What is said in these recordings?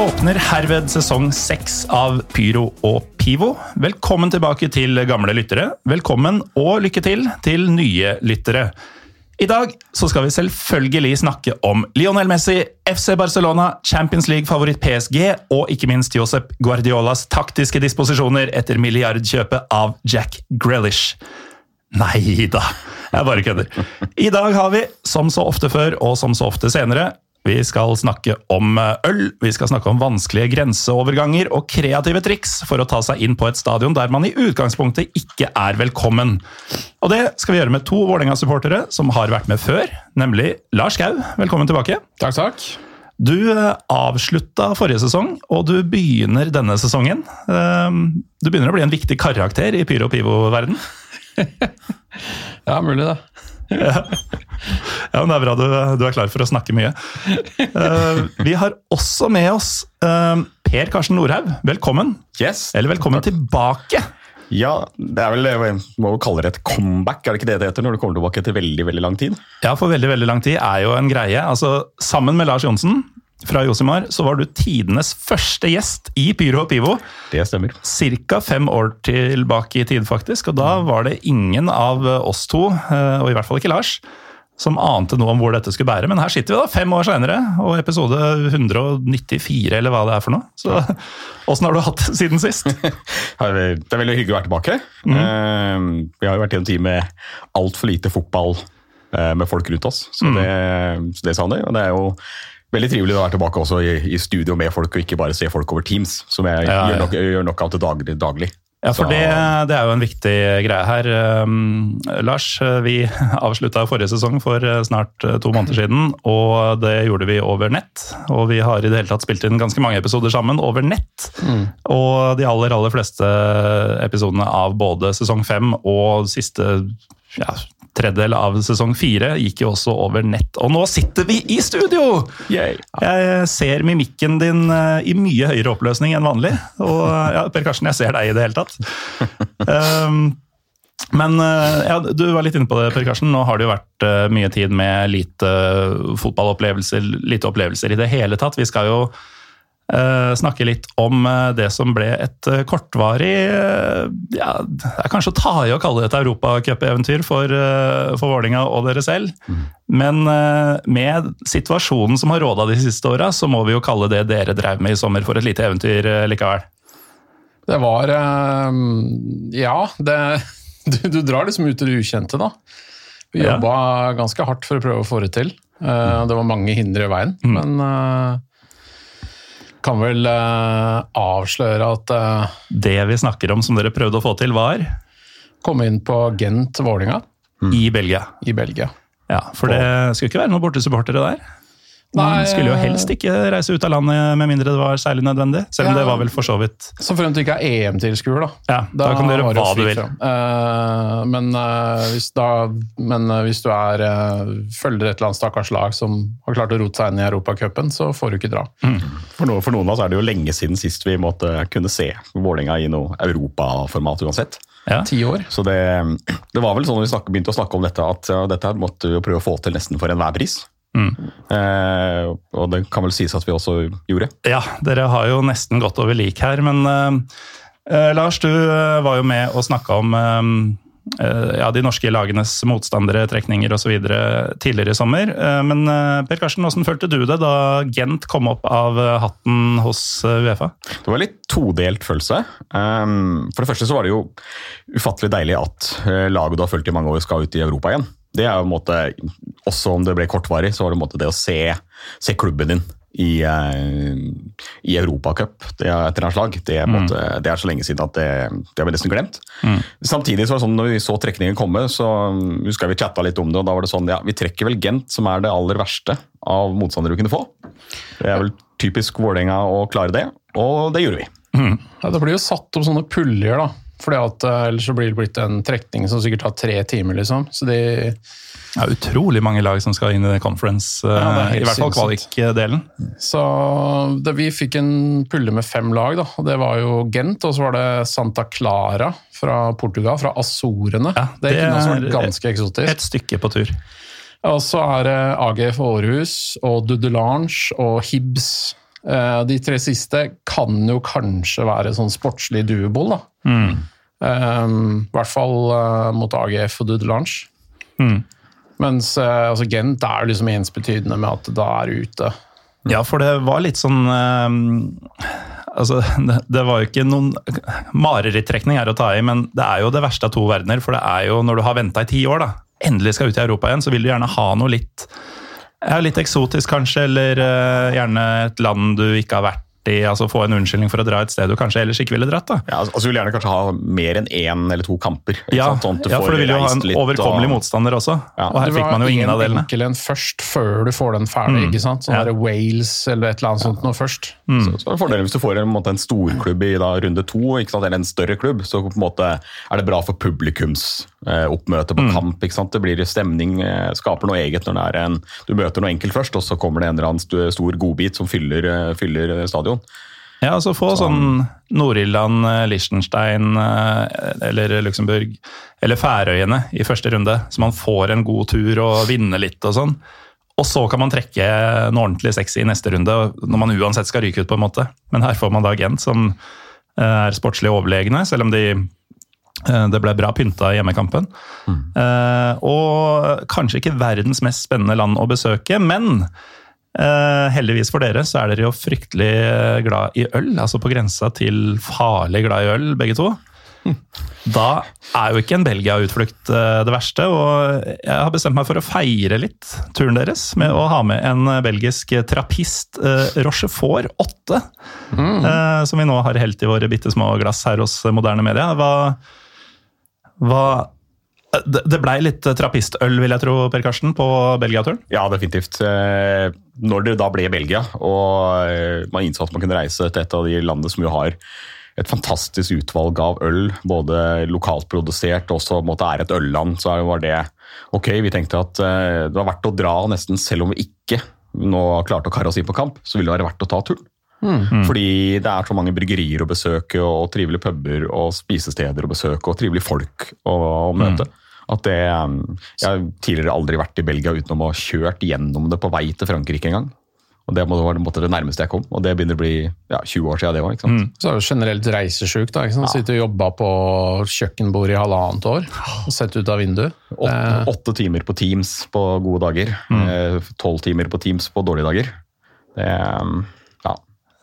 Åpner herved sesong seks av Pyro og Pivo. Velkommen tilbake til gamle lyttere. Velkommen og lykke til til nye lyttere. I dag så skal vi selvfølgelig snakke om Lionel Messi, FC Barcelona, Champions League-favoritt PSG og ikke minst Josep Guardiolas taktiske disposisjoner etter milliardkjøpet av Jack Grealish. Nei da, jeg bare kødder. I dag har vi, som så ofte før og som så ofte senere, vi skal snakke om øl, vi skal snakke om vanskelige grenseoverganger og kreative triks for å ta seg inn på et stadion der man i utgangspunktet ikke er velkommen. Og det skal vi gjøre med to Vålerenga-supportere som har vært med før, nemlig Lars Gau. Velkommen tilbake. Takk, takk. Du eh, avslutta forrige sesong, og du begynner denne sesongen. Eh, Du begynner å bli en viktig karakter i pyro-pivo-verden. Ja, mulig det. Ja, men Det er bra du, du er klar for å snakke mye. Uh, vi har også med oss uh, Per Karsten Nordhaug. Velkommen. Yes. Eller velkommen tilbake. Ja, det er vel, jeg må jo kalle det et comeback, er det ikke det det heter når du kommer tilbake etter veldig veldig lang tid? Ja, for veldig veldig lang tid er jo en greie. Altså, Sammen med Lars Johnsen fra Josimar så var du tidenes første gjest i Pyro og Pivo. Det stemmer. Ca. fem år tilbake i tid, faktisk. Og da var det ingen av oss to, eh, og i hvert fall ikke Lars, som ante noe om hvor dette skulle bære. Men her sitter vi da, fem år seinere, og episode 194, eller hva det er for noe. Så åssen har du hatt det siden sist? Det er veldig hyggelig å være tilbake. Mm. Vi har jo vært i en tid med altfor lite fotball eh, med folk rundt oss, så det, så det savner jeg. Og det er jo veldig trivelig å være tilbake også i, i studio med folk, og ikke bare se folk over Teams, som jeg Ja, ja. gjør, nok, gjør nok av til daglig. daglig. Ja, for det, det er jo en viktig greie her. Um, Lars, vi avslutta forrige sesong for eh, snart eh, to måneder siden, og det gjorde vi over nett. Og vi har i det hele tatt spilt inn ganske mange episoder sammen over nett. Og de aller, aller fleste episodene av både sesong fem og siste ja, tredjedel av sesong fire gikk jo også over nett. Og nå sitter vi i studio! Jeg ser mimikken din eh, i mye høyere oppløsning enn vanlig. Og ja, Per Karsten, jeg ser deg i det hele tatt. Um, men eh, ja, du var litt inne på det, Per Karsten. Nå har det jo vært eh, mye tid med lite fotballopplevelser, lite opplevelser i det hele tatt. Vi skal jo eh, snakke litt om eh, det som ble et eh, kortvarig eh, ja, Det er kanskje å ta i å kalle det et europacupeventyr for, for Vålinga og dere selv. Men eh, med situasjonen som har råda de siste åra, så må vi jo kalle det dere drev med i sommer for et lite eventyr eh, likevel. Det var eh, Ja, det, du, du drar liksom ut i det ukjente, da. Vi Ja. ganske hardt for å prøve å få det til. Eh, Det var mange hindre i veien, Mm. men eh, kan vel uh, avsløre at uh, Det vi snakker om som dere prøvde å få til, var komme inn på Gent Vålinga i Belgia. i Belgia. Ja, For det skulle ikke være noen bortesupportere der? Man skulle jo helst ikke reise ut av landet med mindre det var særlig nødvendig. Selv om Ja. det var vel for så vidt Så fremt du ikke er EM-tilskuer, da. Ja, da kan du gjøre hva du vil. Eh, men, uh, hvis da, men eh, hvis du er, eh, følger et eller annet stakkars lag som har klart å rote seg inn i Europacupen, så får du ikke dra. For, noen, for noen av oss er det jo lenge siden sist vi måtte kunne se Vålerenga i noe europaformat uansett. ja. Ti år. Så det, det var vel sånn når vi snakket, begynte å snakke om dette, at ja, dette måtte vi prøve å få til nesten for enhver pris. Mm. Eh, og det kan vel sies at vi også gjorde. ja, dere har jo nesten gått over lik her, men eh, eh, Lars, du eh, var jo med og snakka om eh, eh, ja, de norske lagenes motstandere, trekninger osv. tidligere i sommer. Men Per Karsten, hvordan følte du det da Gent kom opp av hatten hos Uefa? Det var litt todelt følelse. For det første så var det jo ufattelig deilig at laget du har fulgt i mange år skal ut i Europa igjen. Det er jo en måte, Også om det ble kortvarig, så var det en måte det å se, se klubben din i, uh, i Europacup etter en slag. Det, er på måte- det er så lenge siden at det, det har vi nesten glemt. Samtidig så var det sånn når vi så trekningen komme, så huska husker jeg vi chatta litt om det, og da var det sånn ja, vi trekker vel Gent, som er det aller verste av motstandere vi kunne få. Det er vel typisk Vålerenga å klare det, og det gjorde vi. Ja, det blir jo satt opp sånne puljer, da. Fordi at eh, Ellers så blir det blitt en trekning som sikkert tar tre timer. liksom. Så de, Det er utrolig mange lag som skal inn i conference, eh, Ja, er helt i hvert fall kvalik-delen. så det, Vi fikk en pulle med fem lag. da, Det var jo Gent, og så var det Santa Clara fra Portugal, fra Azorene. Ja, det er det ikke noe som er er ganske eksotisk. Et stykke på tur. Og så er det AGF Århus og Dudelange og Hibs. Eh, De tre siste kan jo kanskje være sånn sportslig duobol, da. Eh, I hvert fall uh, mot AGF og Dudelange. Mens uh, altså Gent er jo liksom ensbetydende med at da er ute. Ja, for det var litt sånn uh, Altså, det, det var jo ikke noen Marerittrekning er å ta i, men det er jo det verste av to verdener. For det er jo når du har venta i ti år, da, endelig skal ut i Europa igjen, så vil du gjerne ha noe litt ja, litt eksotisk, kanskje, eller uh, gjerne et land du ikke har vært i. altså Få en unnskyldning for å dra et sted du kanskje ellers ikke ville dratt. da. Ja, altså, Du vil gjerne kanskje ha mer enn én eller to kamper. ikke Ja, sant? Sånn at du ja, for du vil jo ha en overkommelig og- motstander også. Ja. Og her fikk man jo ingen en av delene. Du vil enkel en først, før du får den ferdig. ikke sant? Sånn Ja. der Wales eller et eller annet sånt noe først. Så, så er det fordelen hvis du får en, en, måte, en storklubb i da, runde to, ikke sant? eller en større klubb. Så på en måte er det bra for publikums eh, oppmøte på kamp. ikke sant? Det blir stemning, eh, skaper noe eget når det er en, du møter noe enkelt først, og så kommer det en eller annen stor godbit som fyller, eh, fyller eh, stadion. Ja, altså få sånn Nord-Irland, eh, Liechtenstein eh, eller Luxembourg, eller Færøyene i første runde, så man får en god tur og vinner litt og sånn. Og så kan man trekke noe ordentlig sexy i neste runde, når man uansett skal ryke ut, på en måte. Men her får man da Gent, som eh, er sportslig overlegne, selv om de det ble bra pynta i hjemmekampen. Eh, og kanskje ikke verdens mest spennende land å besøke, men heldigvis for dere så er dere jo fryktelig eh, glad i øl, altså på grensa til farlig glad i øl, begge to. Da er jo ikke en Belgia-utflukt eh, det verste, og jeg har bestemt meg for å feire litt turen deres med å ha med en eh, belgisk trappist, eh, Rochefort 8, eh, som vi nå har helt i våre bitte små glass her hos Moderne Media. Hva, hva det det blei litt trappistøl, vil jeg tro, Per Karsten, på Belgia-turen? Ja, definitivt. Eh, Når det da ble Belgia, og eh, man innså at man kunne reise til et av de landene som jo har et fantastisk utvalg av øl, både lokalt produsert og også måtte er et ølland, så var det ok. Vi tenkte at eh, det var verdt å dra nesten selv om vi ikke nå klarte å karre oss inn på kamp, så ville det være verdt å ta turen. Fordi det er så mange bryggerier å besøke, og trivelige puber og spisesteder å besøke, og trivelige folk å, å møte. At det, um, jeg har tidligere aldri vært i Belgia utenom å ha kjørt gjennom det på vei til Frankrike engang. Og Det var det, det nærmeste jeg kom, og det begynner å bli ja, 20 år siden det var. ikke sant? Så er du generelt reisesjuk. da, ikke sant? Sitter og jobber på kjøkkenbordet i halvannet år og sett ut av vinduet. Åtte, åtte timer på Teams på gode dager. eh, Tolv timer på Teams på dårlige dager. Det, um, ja.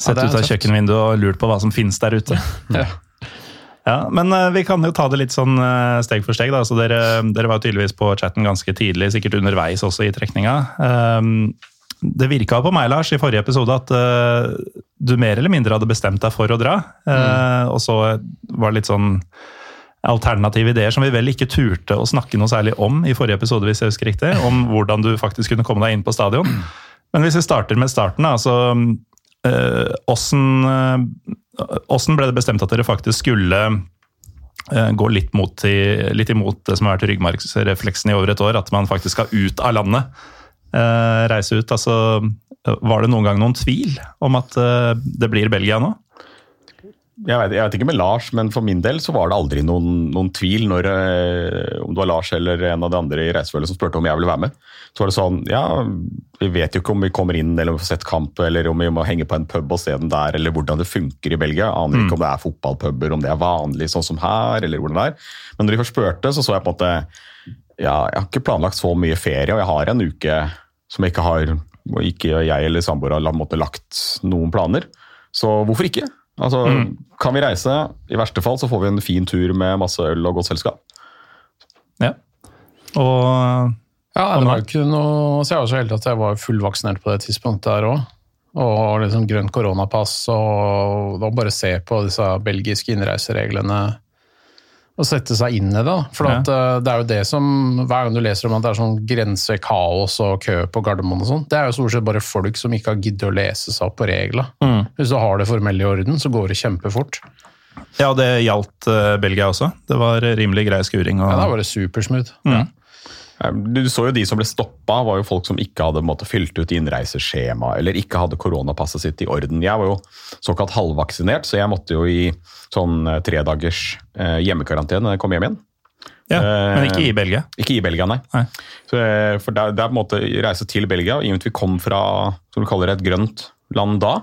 Sett det ut av kjøkkenvinduet og lurt på hva som finnes der ute. Ja. Ja, Men eh, vi kan jo ta det litt sånn eh, steg for steg. da, så Dere, dere var tydeligvis på chatten ganske tidlig, sikkert underveis også i trekninga. Um, det virka på meg, Lars, i forrige episode at eh, du mer eller mindre hadde bestemt deg for å dra. Mm. Og så var det litt sånn alternative ideer som vi vel ikke turte å snakke noe særlig om i forrige episode, hvis jeg husker riktig, om hvordan du faktisk kunne komme deg inn på stadion. Men hvis vi starter med starten, da, så åssen åssen ble det bestemt at dere faktisk skulle eh, gå litt, mot litt imot det som har vært ryggmargsrefleksen i over et år, at man faktisk skal ut av landet? Eh, reise ut. Altså, var det noen gang noen tvil om at eh, det blir Belgia nå? Jeg vet, jeg vet ikke med Lars, men for min del så var det aldri noen, noen tvil når eh, om det var Lars eller en av de andre i reisefølget som spurte om jeg ville være med. Så var det sånn Ja, vi vet jo ikke om vi kommer inn eller om vi får sett kamp, eller om vi må henge på en pub og se den der, eller hvordan det funker i Belgia. Aner ikke om det er fotballpuber, om det er vanlig sånn som her, eller hvordan det er. Men når de først spurte, så så jeg på en måte Ja, jeg har ikke planlagt så mye ferie, og jeg har en uke som jeg ikke har og ikke jeg eller samboer har la- lagt noen planer. Så hvorfor ikke? Altså, Kan vi reise? I verste fall så får vi en fin tur med masse øl og godt selskap. Ja. Og Ja, det var ikke noe, så Jeg var så heldig at jeg var fullvaksinert på det tidspunktet der òg. og liksom grønt koronapass, og da bare se på disse belgiske innreisereglene og sette seg inn i det. For Ja. at, eh, det er jo det som, Hver gang du leser om at det er sånn grensekaos og kø på Gardermoen og sånn, det er jo stort sett bare folk som ikke har giddet å lese seg opp på reglene. Hvis du har det formelle i orden, så går det kjempefort. Ja, det gjaldt uh, Belgia også. Det var rimelig grei skuring. Og... Ja, Da var det supersmooth. Eh, Du så jo De som ble stoppa, var jo folk som ikke hadde måte, fylt ut innreiseskjema eller ikke hadde koronapasset sitt i orden. Jeg var jo såkalt halvvaksinert, så jeg måtte jo i sånn eh, tredagers eh, hjemmekarantene når jeg kom hjem igjen. Ja, men Eh, ikke i Belgia. Ikke i Belgia, nei. Nei. Så, eh, for det er, på en måte reise til Belgia, i og med at vi kom fra som du kaller det, et grønt land da.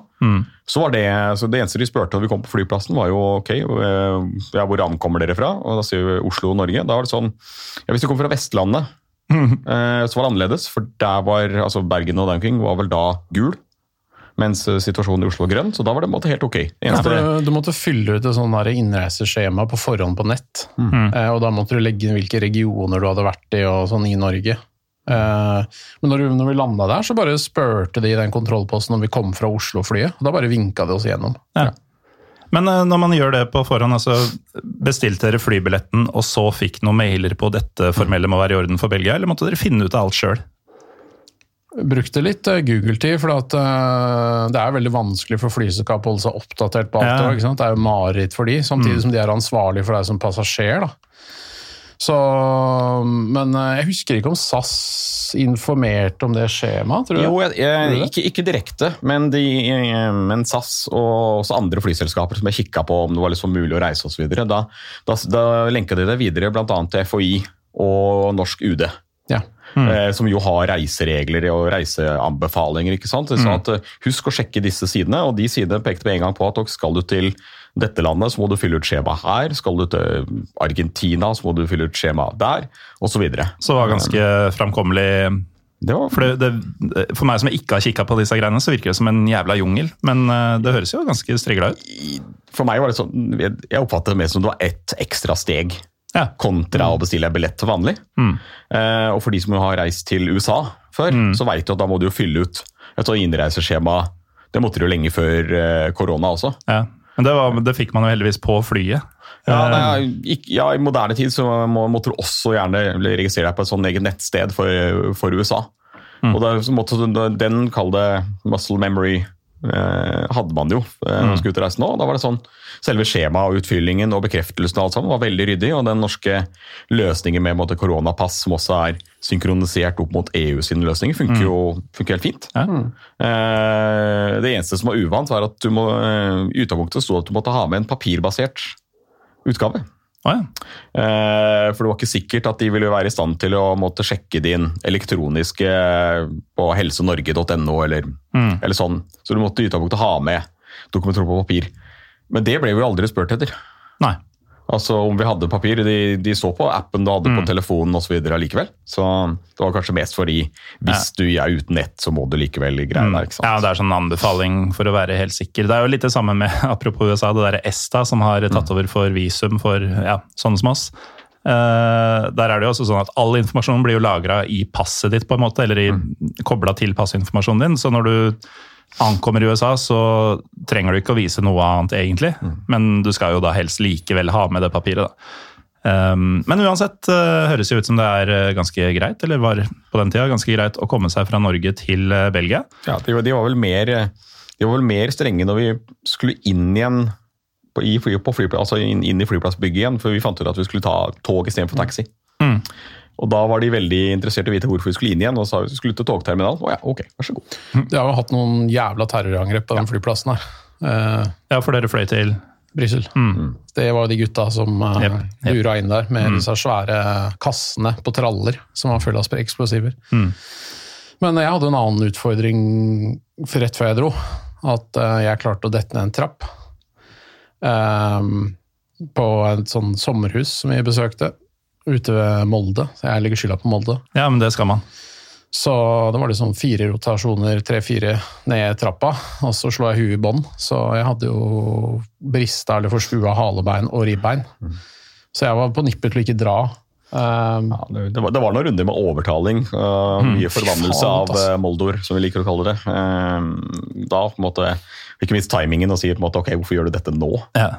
Så var det, så det eneste de spurte da vi kom på flyplassen, var jo ok, eh, ja, hvor ankommer dere fra? Og da sier vi Oslo og Norge. Da var det sånn ja, Hvis du kommer fra Vestlandet, eh, så var det annerledes. For der var altså Bergen og Downking var vel da gul. Mens eh, situasjonen i Oslo var grønn, så da var det måte helt ok. Ja, for du måtte fylle ut et sånn innreiseskjema på forhånd på nett. Eh, og da måtte du legge inn hvilke regioner du hadde vært i og sånn i Norge. Eh, men når, når vi landa der, så bare spurte de i den kontrollposten om vi kom fra Oslo-flyet. og Da bare vinka de oss gjennom. Men eh, når man gjør det på forhånd, altså bestilte dere flybilletten og så fikk noen mailer på dette formelle må være i orden for Belgia, eller måtte dere finne ut av alt sjøl? Brukte litt eh, Google-tid, for at, uh, det er veldig vanskelig for flyselskapet å holde seg oppdatert på alt. Ja. det? Det er jo mareritt for de, samtidig som de er ansvarlig for deg som passasjer. da. Så, men eh, jeg husker ikke om SAS informerte om det skjemaet, tror du? Jo, jeg, jeg, ikke, ikke direkte, men, de, men SAS og også andre flyselskaper som jeg kikka på om det var liksom mulig å reise osv., da, da, da lenka de det videre bl.a. til FHI og norsk UD. Ja. eh, Som jo har reiseregler og reiseanbefalinger. ikke sant? De sa at eh, Husk å sjekke disse sidene, og de sidene pekte med en gang på at skal du til dette landet, så må du fylle ut skjema her. Skal du til Argentina, så må du fylle ut skjema der, osv. Så det var ganske framkommelig. Det var For, det, det, for meg som ikke har kikka på disse greiene, så virker det som en jævla jungel. Men eh, det høres jo ganske strigla ut. For meg var det sånn, jeg jeg oppfattet det mer som det var ett ekstra steg Ja. kontra å bestille billett til vanlig. Eh, og for de som har reist til USA før, så vet du at da må du jo fylle ut et sånt innreiseskjema. Det måtte du jo lenge før eh, korona også. Ja. Men det, var, det fikk man jo heldigvis på flyet. Ja, er, ja, I moderne tid så må, måtte du også gjerne registrere deg på et sånn eget nettsted for, for USA. Og da, så måtte du, Den, kall det muscle memory, eh, hadde man jo eh, når man skulle ut og reise nå. Da var det sånn, Selve skjemaet og utfyllingen og bekreftelsen og alt sammen var veldig ryddig. Og den norske løsningen med måte, koronapass, som også er synkronisert opp mot EU sine løsninger, funker jo funker helt fint. Ja. Eh, det eneste som var uvant, var at du må, eh, i utgangspunktet sto at du måtte ha med en papirbasert utgave. Å ja. Eh, For det var ikke sikkert at de ville være i stand til å måtte sjekke din elektroniske på helsenorge.no eller, eller sånn. Så du måtte i utgangspunktet ha med dokumenter på papir. Men det ble vi aldri spurt etter. Nei. Altså om vi hadde papir. De, de så på appen du hadde på telefonen osv. likevel. Så det var kanskje mest fordi hvis du er uten nett, så må du likevel greie ikke sant? Ja, det er sånn anbefaling for å være helt sikker. Det er jo litt det samme med, apropos USA, det derre ESTA som har tatt over for visum for ja, sånne som oss. Uh, der er det jo også sånn at All informasjon blir jo lagra i passet ditt, på en måte, eller mm. kobla til passinformasjonen din. Så når du ankommer i USA, så trenger du ikke å vise noe annet, egentlig. Men du skal jo da helst likevel ha med det papiret. da. Um, men uansett uh, høres jo ut som det er uh, ganske greit, eller var på den tida ganske greit å komme seg fra Norge til uh, Belgia. Ja, de, de, var vel mer, de var vel mer strenge når vi skulle inn igjen på, i, fly, på flyplass, altså inn, inn i flyplassbygget igjen, for vi fant ut at vi skulle ta tog istedenfor taxi. Mm. Og da var de veldig interessert i å vite hvorfor vi skulle inn igjen, og sa vi skulle til togterminalen. Å ja, ok, vær så god. De har jo hatt noen jævla terrorangrep på den flyplassen her. Uh, Ja, for dere fløy til Brussel. Det var de gutta som uh, yep, bura inn der med disse svære kassene på traller som var fulle av eksplosiver. eksplosiver. Men jeg hadde en annen utfordring for rett før jeg dro. At uh, jeg klarte å dette ned en trapp. Ehm, på et sånn sommerhus som vi besøkte ute ved Molde. Så jeg legger skylda på Molde. Ja, men det skal man. Så da var det sånn fire rotasjoner, tre-fire ned trappa, og så slo jeg huet i bånn. Så jeg hadde jo brista eller forskua halebein og ribbein. Så jeg var på nippet til å ikke dra Um, Ja, det, det, var, det var noen runder med overtaling. Uh, mye forvandlelse faen, av uh, Moldor, som vi liker å kalle det. Uh, da på en måte, Ikke minst timingen og si på en måte, ok, hvorfor gjør du dette nå? Ja.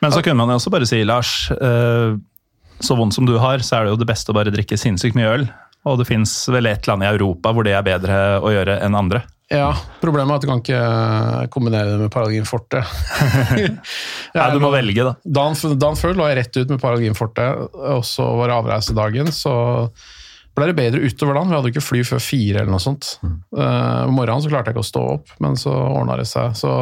Men så kunne man jo også bare si, Lars, eh, så vondt som du har, så er det jo det beste å bare drikke sinnssykt mye øl. Og det fins vel et land i Europa hvor det er bedre å gjøre enn andre. ja, Problemet er at du kan ikke kombinere det med Paralgin Forte. Nei, du må velge, da. Dagen, dagen før lå jeg rett ut med Paralgin Forte, og så var det avreisedagen. Så ble det bedre utover dagen. Vi hadde jo ikke fly før fire eller noe sånt. Mm. Uh, morgenen så klarte jeg ikke å stå opp, men så ordna det seg. Så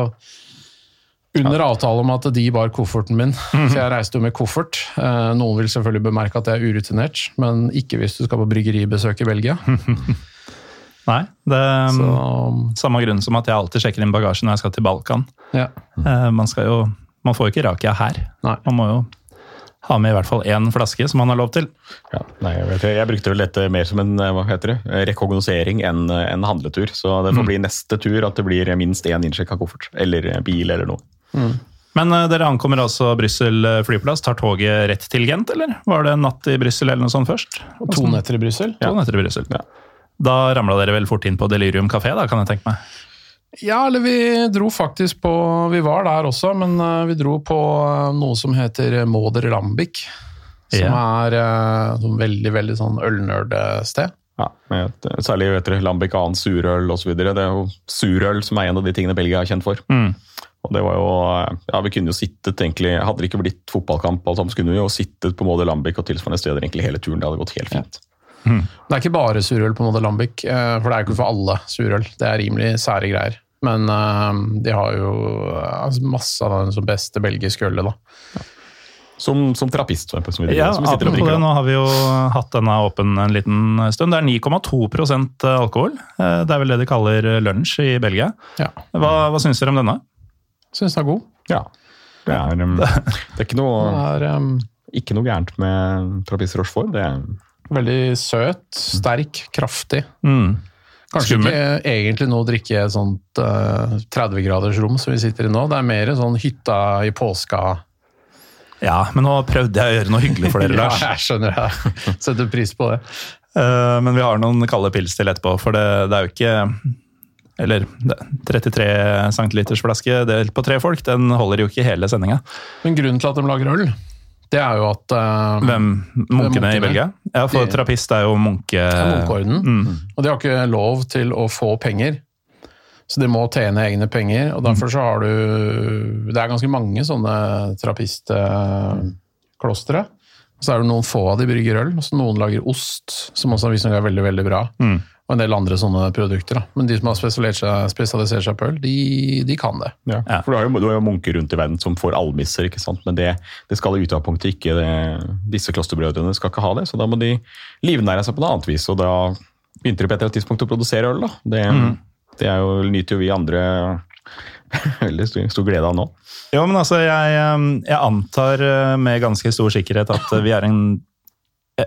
under avtale om at de bar kofferten min, så jeg reiste jo med koffert. Eh, noen vil selvfølgelig bemerke at jeg er urutinert, men ikke hvis du skal på bryggeribesøk i Belgia. Nei, det er Så samme grunn som at jeg alltid sjekker inn bagasjen når jeg skal til Balkan. ja. Eh, Man, skal jo, man får jo ikke rakia her. Nei. Man må jo ha med i hvert fall én flaske, som man har lov til. Ja, nei, jeg, vet, jeg brukte vel dette mer som en uh, hva heter det, eh, rekognosering enn en handletur. Så det får bli neste tur at det blir minst én innsjekka koffert. Eller bil eller noe. Men uh, dere ankommer altså Brussel eh, flyplass. Tar toget rett til Gent, eller? Var det en natt i Brussel eller noe sånt først? Og to netter i Brussel. To netter i Brussel. Ja. Da ramla dere vel fort inn på Delirium kafé, da, kan jeg tenke meg. Ja, eller vi dro faktisk på Vi var der også, men eh, vi dro på noe som heter Moder Lambic. Som yeah. er et veldig, veldig sånn ølnerdsted. Ja, med særlig vet dere, lambic annen surøl osv. Det er jo surøl som er en av de tingene Belgia er kjent for. Mm. Og det var jo, eh, ja, Vi kunne jo sittet egentlig, Hadde det ikke blitt fotballkamp, alt sammen, så kunne vi jo sittet på Moder Lambik og tilsvarende steder egentlig hele turen. Det hadde gått helt fint. Det er ikke bare surøl på Moder Lambic, eh, for det er jo ikke for alle surøl. Det er rimelig sære greier. Men uh, de har jo altså, masse av den som beste belgiske ølet, da. Som, som trappist, Som vi, Ja, som vi sitter og drikker. det, nå har vi jo hatt denne åpen en liten stund. Det er 9,2% alkohol. Det er vel det de kaller lunsj i Belgia. Ja. Hva, hva syns dere om denne? Syns den er god. Ja. Det er, um, det er ikke noe, er um, ikke noe gærent med Trappist Rochefort. Det er, veldig søt, sterk, kraftig. Mm. Kanskje Skummel. ikke egentlig nå drikke i et sånt uh, 30 graders rom som vi sitter i nå. Det er mer sånn hytta i påska. Ja, men nå prøvde jeg å gjøre noe hyggelig for dere, Ja, jeg skjønner det. Setter pris på det. Uh, Men vi har noen kalde pils til etterpå, for det, det er jo ikke Eller det- 33 centiliters flaske delt på tre folk, den holder jo ikke hele sendinga. Men grunnen til at de lager øl, det er jo at uh, Hvem? Munkene Munkene. i Belgia? Ja, for De- trappist er jo munke... det munkeorden, Mm. og de har ikke lov til å få penger. Så de må tjene egne penger, og derfor så har du Det er ganske mange sånne trappistklostre. Så er det noen få av de brygger øl, så noen lager ost, som også visstnok er veldig veldig bra. Mm. Og en del andre sånne produkter. Da. Men de som har spesialisert seg, spesialisert seg på øl, de, de kan det. ja. Ja. For du har, jo, du har jo munker rundt i verden som får almisser, ikke sant? men det, det skal i utgangspunktet ikke det, Disse klosterbrødrene skal ikke ha det, så da må de livnære seg på noe annet vis. Og da begynte de på et eller annet tidspunkt å produsere øl. da. Det, det er jo, nyter jo vi andre veldig stor, stor glede av nå. Jo, men altså, jeg, eh, jeg antar eh, med ganske stor sikkerhet at eh, vi er en,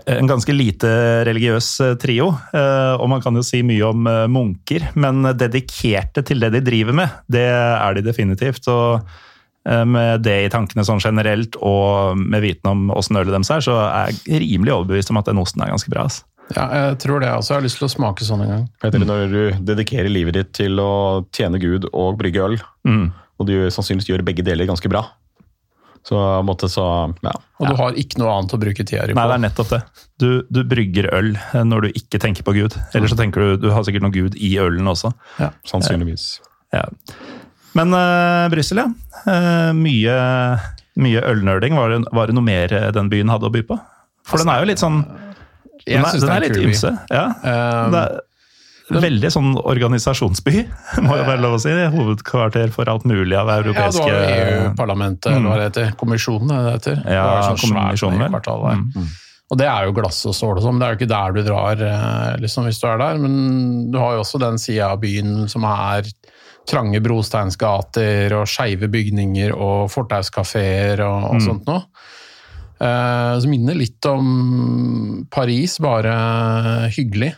en ganske lite religiøs eh, trio. eh, Og man kan jo si mye om eh, munker, men dedikerte til det de driver med, det er de definitivt. Og eh, med det i tankene sånn generelt, og med viten om åssen ølet deres er, så er jeg rimelig overbevist om at den osten er ganske bra. ass. Ja, jeg tror det også. Jeg har lyst til å smake sånn en gang. Peter, Når du dedikerer livet ditt til å tjene Gud og brygge øl, Mm. og du sannsynligvis gjør begge deler ganske bra, så måte så ja. Og du har ikke noe annet å bruke tida di på. Nei, det er nettopp det. Du, du brygger øl eh, når du ikke tenker på Gud. Eller så tenker du du har sikkert noe Gud i ølen også. Ja. Sannsynligvis. Ja. Men uh, Brussel, ja. Uh, mye, mye ølnerding. Var det, var det noe mer eh, den byen hadde å by på? For den er jo litt sånn Den er, den er litt ymse. Ja. Um, Det er veldig sånn organisasjonsby, må jo være lov å si. Hovedkvarter for alt mulig av Ja, du europeiske har EU-parlamentet, eller hva det heter. Kommisjonen, er det det heter. Ja, det sånn kommisjonen, vel. Mm. Og det er jo glass og stål og sånn, men det er jo ikke der du drar eh, liksom, hvis du er der. Men du har jo også den sida av byen som er trange brosteinsgater og skeive bygninger og fortauskafeer og, og sånt noe. Uh, som minner litt om Paris, bare hyggelig.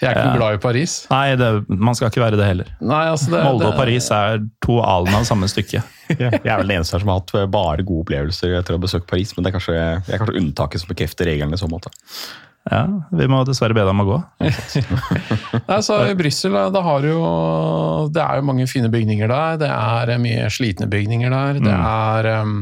Jeg er ikke Ja. noe glad i Paris. Nei, det, man skal ikke være det heller. Nei, altså det, Molde og Paris er to alen av samme stykke. Jeg er vel den eneste her som har hatt bare gode opplevelser etter å ha besøkt Paris, men det er kanskje, jeg er kanskje unntaket som bekrefter regelen i så måte. Ja, Vi må dessverre be deg om å gå. Nei, så I Brussel da, da har du jo Det er jo mange fine bygninger der. Det er eh, mye slitne bygninger der. Det er em,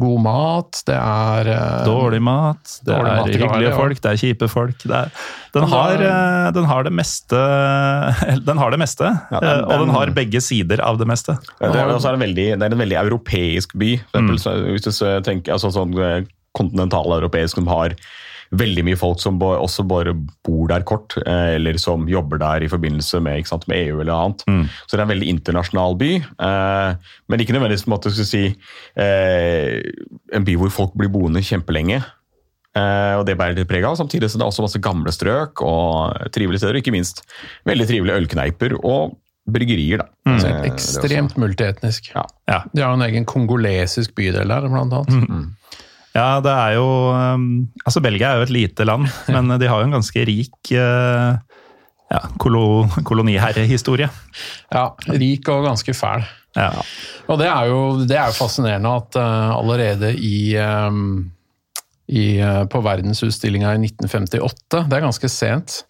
god mat. Det er eh, Dårlig mat, det Dårlig er mat, hyggelige være, ja. folk, det er kjipe folk. Det er, den, har, eh, den har det meste Den har det meste, Ja, den- den, og den har begge sider av det meste. Det er, er en veldig, det er en veldig europeisk by. For eksempel, mm. hvis du tenker altså sånn eh, kontinentaleuropeisk som har veldig mye folk som også bare bor der kort, eh, eller som jobber der i forbindelse med, ikke sant, med EU eller annet. Så det er en veldig internasjonal by, eh, men ikke nødvendigvis på en måte skal si, eh, en by hvor folk blir boende kjempelenge. Eh, og det bærer det preg av. Samtidig så det er også masse gamle strøk og trivelige steder. og Ikke minst veldig trivelige ølkneiper og bryggerier. da. Mm. er ekstremt multietnisk. Ja. Ja. De har en egen kongolesisk bydel der, blant annet. Mm. Ja, det er jo um, Altså, Belgia er jo et lite land, men de har jo en ganske rik uh, ja, kolo, koloniherrehistorie. Ja, rik og ganske fæl. Ja. Og det er jo, det er jo fascinerende at eh, allerede i, ehm, i eh, På verdensutstillinga i 1958, det er ganske sent,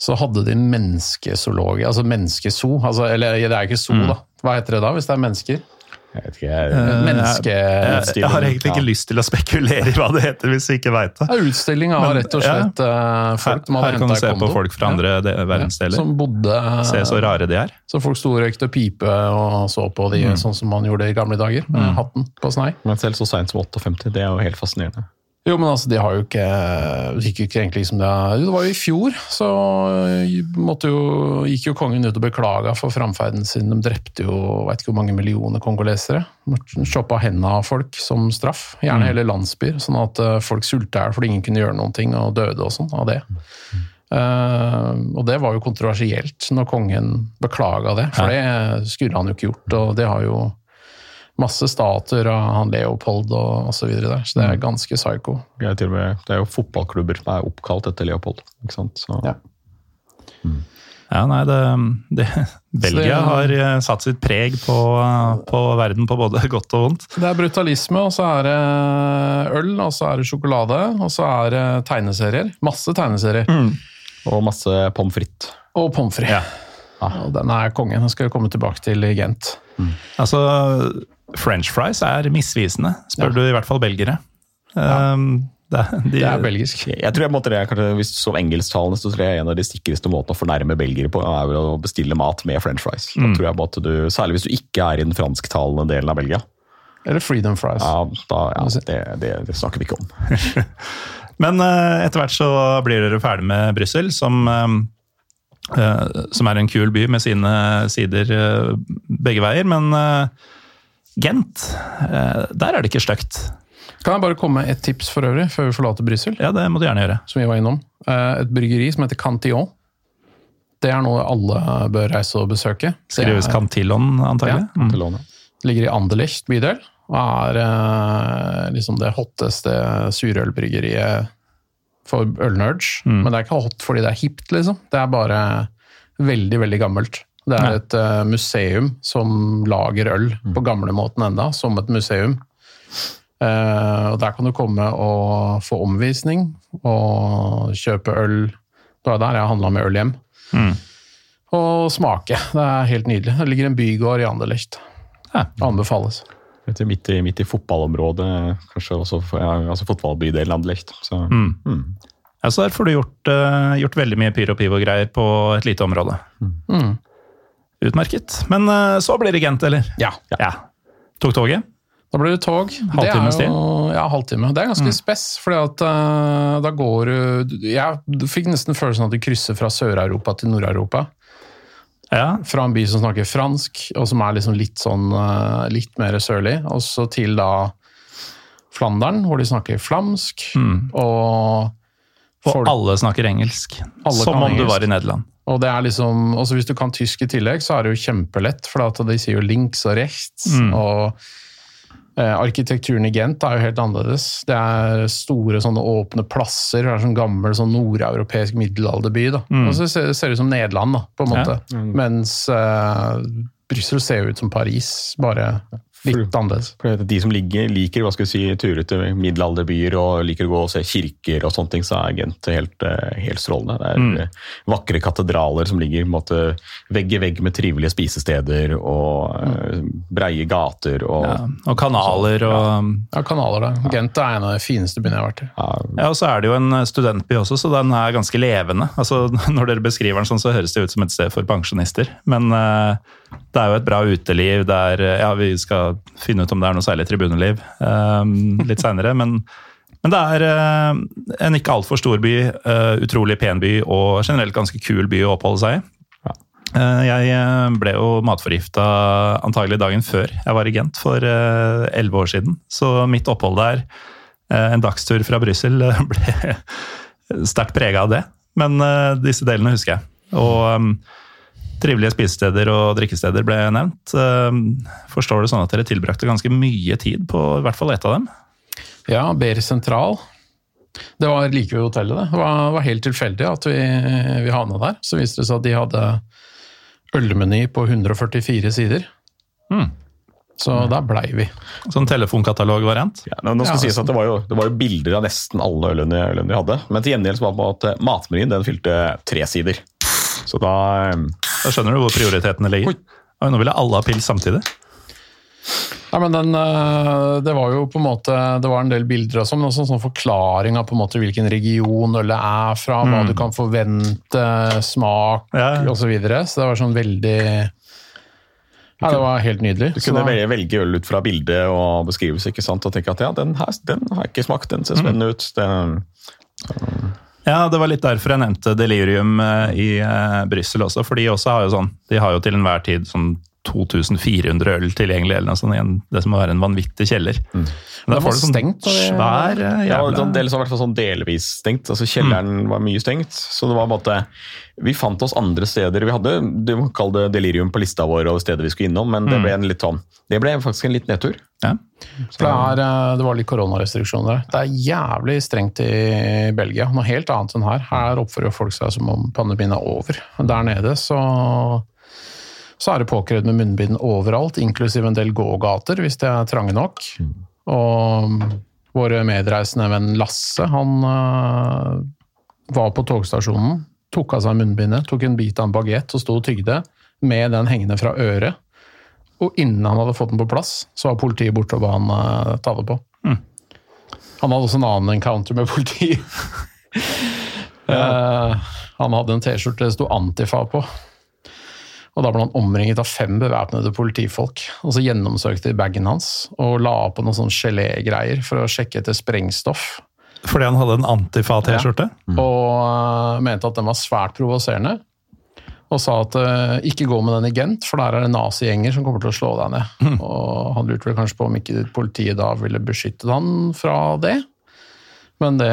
så hadde de menneskezoologi, altså menneskeso, Altså, eller det er ikke zoo, Mm. da. Hva heter det da, hvis det er mennesker? Jeg vet ikke, jeg, Menneske... Jeg, jeg har egentlig ikke Ja. lyst til å spekulere i hva det heter, hvis vi ikke veit det. Det er utstilling av rett og slett ja. folk som hadde Her kan henta du se på folk fra andre ja. verdensdeler. Som bodde Se så rare de er. Så folk sto og røykte pipe og så på de sånn som man gjorde i gamle dager, med hatten på snei. Men selv så seint som 58, det er jo helt fascinerende. Jo, men altså, de har jo ikke gikk ikke egentlig liksom det Jo, det var jo i fjor, så måtte jo, gikk jo kongen ut og beklaga for framferden sin. De drepte jo veit ikke hvor mange millioner kongolesere. Shoppa hendene av folk som straff. Gjerne hele landsbyer, sånn at eh, folk sulta i hjel fordi ingen kunne gjøre noen ting, og døde og sånn av det. Uh, og det var jo kontroversielt når kongen beklaga det, for det skulle han jo ikke gjort. Og det har jo masse stater av han Leopold og osv. der, så det er ganske psycho. Det er, til og med, det er jo fotballklubber som er oppkalt etter Leopold. ikke sant? Så, Ja. Ja, nei, det, det Belgia har eh, satt sitt preg på, på verden på både godt og vondt. Det er brutalisme, og så er det øl, og så er det sjokolade, og så er det tegneserier. Masse tegneserier. Og masse pommes frites. Og pommes frites. Ja. Og den er kongen. Den skal vi komme tilbake til i Gent. Altså, french fries er misvisende, spør Ja. du i hvert fall belgere. Um, det, de, Det er belgisk. Jeg tror jeg måtte det, kanskje, hvis Som engelsktalende så tror jeg en av de sikreste måtene å fornærme belgere på, er å bestille mat med french fries. Da tror jeg måtte du, Særlig hvis du ikke er i den fransktalende delen av Belgia. Eller freedom fries. Ja, da, ja, det, det, det snakker vi ikke om. Men eh, etter hvert så blir dere ferdig med Brussel, som, eh, eh, som er en kul by med sine sider begge veier. Men Gent, eh, der er det ikke stygt. Kan jeg bare komme med et tips for øvrig, før vi forlater Brussel? Ja, det må du gjerne gjøre. Som vi var innom. Eh, Et bryggeri som heter Cantillon. Det er noe alle bør reise og besøke. Skrives Cantillon, antagelig. Mm. Cantillon, lånet. ligger i Anderlecht bydel, og er eh, liksom det hotteste surølbryggeriet for ølnerds. Men det er ikke hot fordi det er hipt, liksom. Det er bare veldig, veldig gammelt. Det er et uh, museum som lager øl på gamlemåten enda, som et museum. Uh, og Der kan du komme og få omvisning og kjøpe øl. Det var der jeg handla med øl hjem. Og smake. Det er helt nydelig. Det ligger en bygård i Anderlecht. Ja. Anbefales. Midt i, midt i fotballområdet, kanskje også ja, altså fotballbydelen Anderlecht. Så, Ja, så der får du gjort, uh, gjort veldig mye pyro pivo greier på et lite område. Mm. Utmerket. Men eh, så blir det Gent, eller? Ja. Ja. Tok toget? Da blir det tog. Halvtimes det er Ja, halvtime. Det er ganske spess, fordi at uh, da går du Jeg fikk nesten følelsen av at du krysser fra Sør-Europa til Nord-Europa. Ja. Fra en by som snakker fransk, og som er liksom litt sånn uh, litt mer sørlig, og så til da Flandern, hvor de snakker flamsk, og Og folk- alle snakker engelsk. Alle som om om du var i Nederland. Og det er liksom, også Hvis du kan tysk i tillegg, så er det jo kjempelett, for at de sier jo links og rechts. Mm. og Eh, arkitekturen i Gent er jo helt annerledes. Det er store sånne åpne plasser. Det er sånn gammel sånn nordeuropeisk middelalderby. da. Og så ser det ut som Nederland, da, på en måte. Mens eh, Brussel ser jo ut som Paris, bare litt annerledes. For De som ligger, liker hva skal vi si, turer til middelalderbyer og liker å gå og se kirker, og sånne ting, så er Gent helt, eh, helt strålende. Det er mm. vakre katedraler som ligger måte, vegg i vegg med trivelige spisesteder og mm. breie gater. Og, Ja, og kanaler og Ja, kanaler, da. Gent er en av de fineste byene jeg har vært i. Ja, og så er det jo en studentby også, så den er ganske levende. Altså, når dere beskriver den sånn, så høres det ut som et sted for pensjonister. Men eh, det er jo et bra uteliv der Ja, vi skal finne ut om det er noe særlig tribuneliv eh, litt seinere, men, men det er eh, en ikke altfor stor by, eh, utrolig pen by og generelt ganske kul by å oppholde seg i. Eh, Jeg eh, ble jo matforgifta antagelig dagen før jeg var i Gent for eh, elleve år siden. Så mitt opphold der, eh, en dagstur fra Brussel, eh, ble sterkt prega av det. Men eh, disse delene husker jeg. Og eh, trivelige spisesteder og drikkesteder ble nevnt. Eh, Forstår det sånn at dere tilbrakte ganske mye tid på i hvert fall ett av dem? Ja, Ber sentral. Det var like ved hotellet, det. Det var, var helt tilfeldig at vi, vi havna der. Så viste det seg at de hadde ølmeny på 144 sider. Mm. Så der blei vi. Sånn telefonkatalogvariant? Ja, nå skal Ja, sies at det var, jo, det var jo bilder av nesten alle ølene, ølene de hadde. Men til gjengjeld var det på at matmenyen den fylte tre sider. Så da eh, Da skjønner du hvor prioritetene ligger. Oi, nå ville alle ha pils samtidig. Ja, men den, eh, Det var jo på en måte, det var en del bilder og sånn, men også en sånn forklaring av på en måte hvilken region ølet er fra, hva du kan forvente, smak Ja, osv. Så, videre. så det var sånn veldig Ja, det var helt nydelig. du Så kunne da- velge- øl ut fra bilde og beskrivelse ikke sant? og tenke at ja, den, her, den har jeg ikke smakt, den ser spennende ut. Den, Ja, det var litt derfor jeg nevnte Delirium eh, i uh, Brussel også. For de også har jo sånn, de har jo til enhver tid sånn 2400 øl tilgjengelig, eller noe sånt, i en, det som må være en vanvittig kjeller. Men Det da var får du sånn stengt, svær jævla ja, det var del, i hvert fall sånn delvis stengt. altså Kjelleren var mye stengt. Så det var på en måte Vi fant oss andre steder. Vi hadde du må kalle det delirium på lista vår over steder vi skulle innom, men det ble en litt sånn Det ble faktisk en litt nedtur. ja. Det, er, eh, det var litt koronarestriksjoner der. Det er jævlig strengt i Belgia. Noe helt annet enn her. Her oppfører folk seg som om pandemien er over. Der nede så, så er det påkrevd med munnbind overalt, inklusiv en del gågater, hvis de er trange nok. Og vår medreisende venn Lasse, han uh, var på togstasjonen, tok av seg munnbindet, tok en bit av en bagett og sto og tygde med den hengende fra øret. Og innen han hadde fått den på plass, så var politiet borte og ba han uh, ta det på. Han hadde også en annen encounter med politiet. Eh, han hadde en T-skjorte det sto Antifa på. Og Da ble han omringet av fem bevæpnede politifolk. og Så gjennomsøkte de bagen hans og la på noen sånn gelégreier for å sjekke etter sprengstoff. Fordi han hadde en Antifa-T-skjorte? Ja, Og eh, mente at den var svært provoserende. Og sa at uh, ikke gå med den i Gent, for der er det nazigjenger som kommer til å slå deg ned. Og han lurte vel kanskje på om ikke politiet da ville beskyttet han fra det. Men det,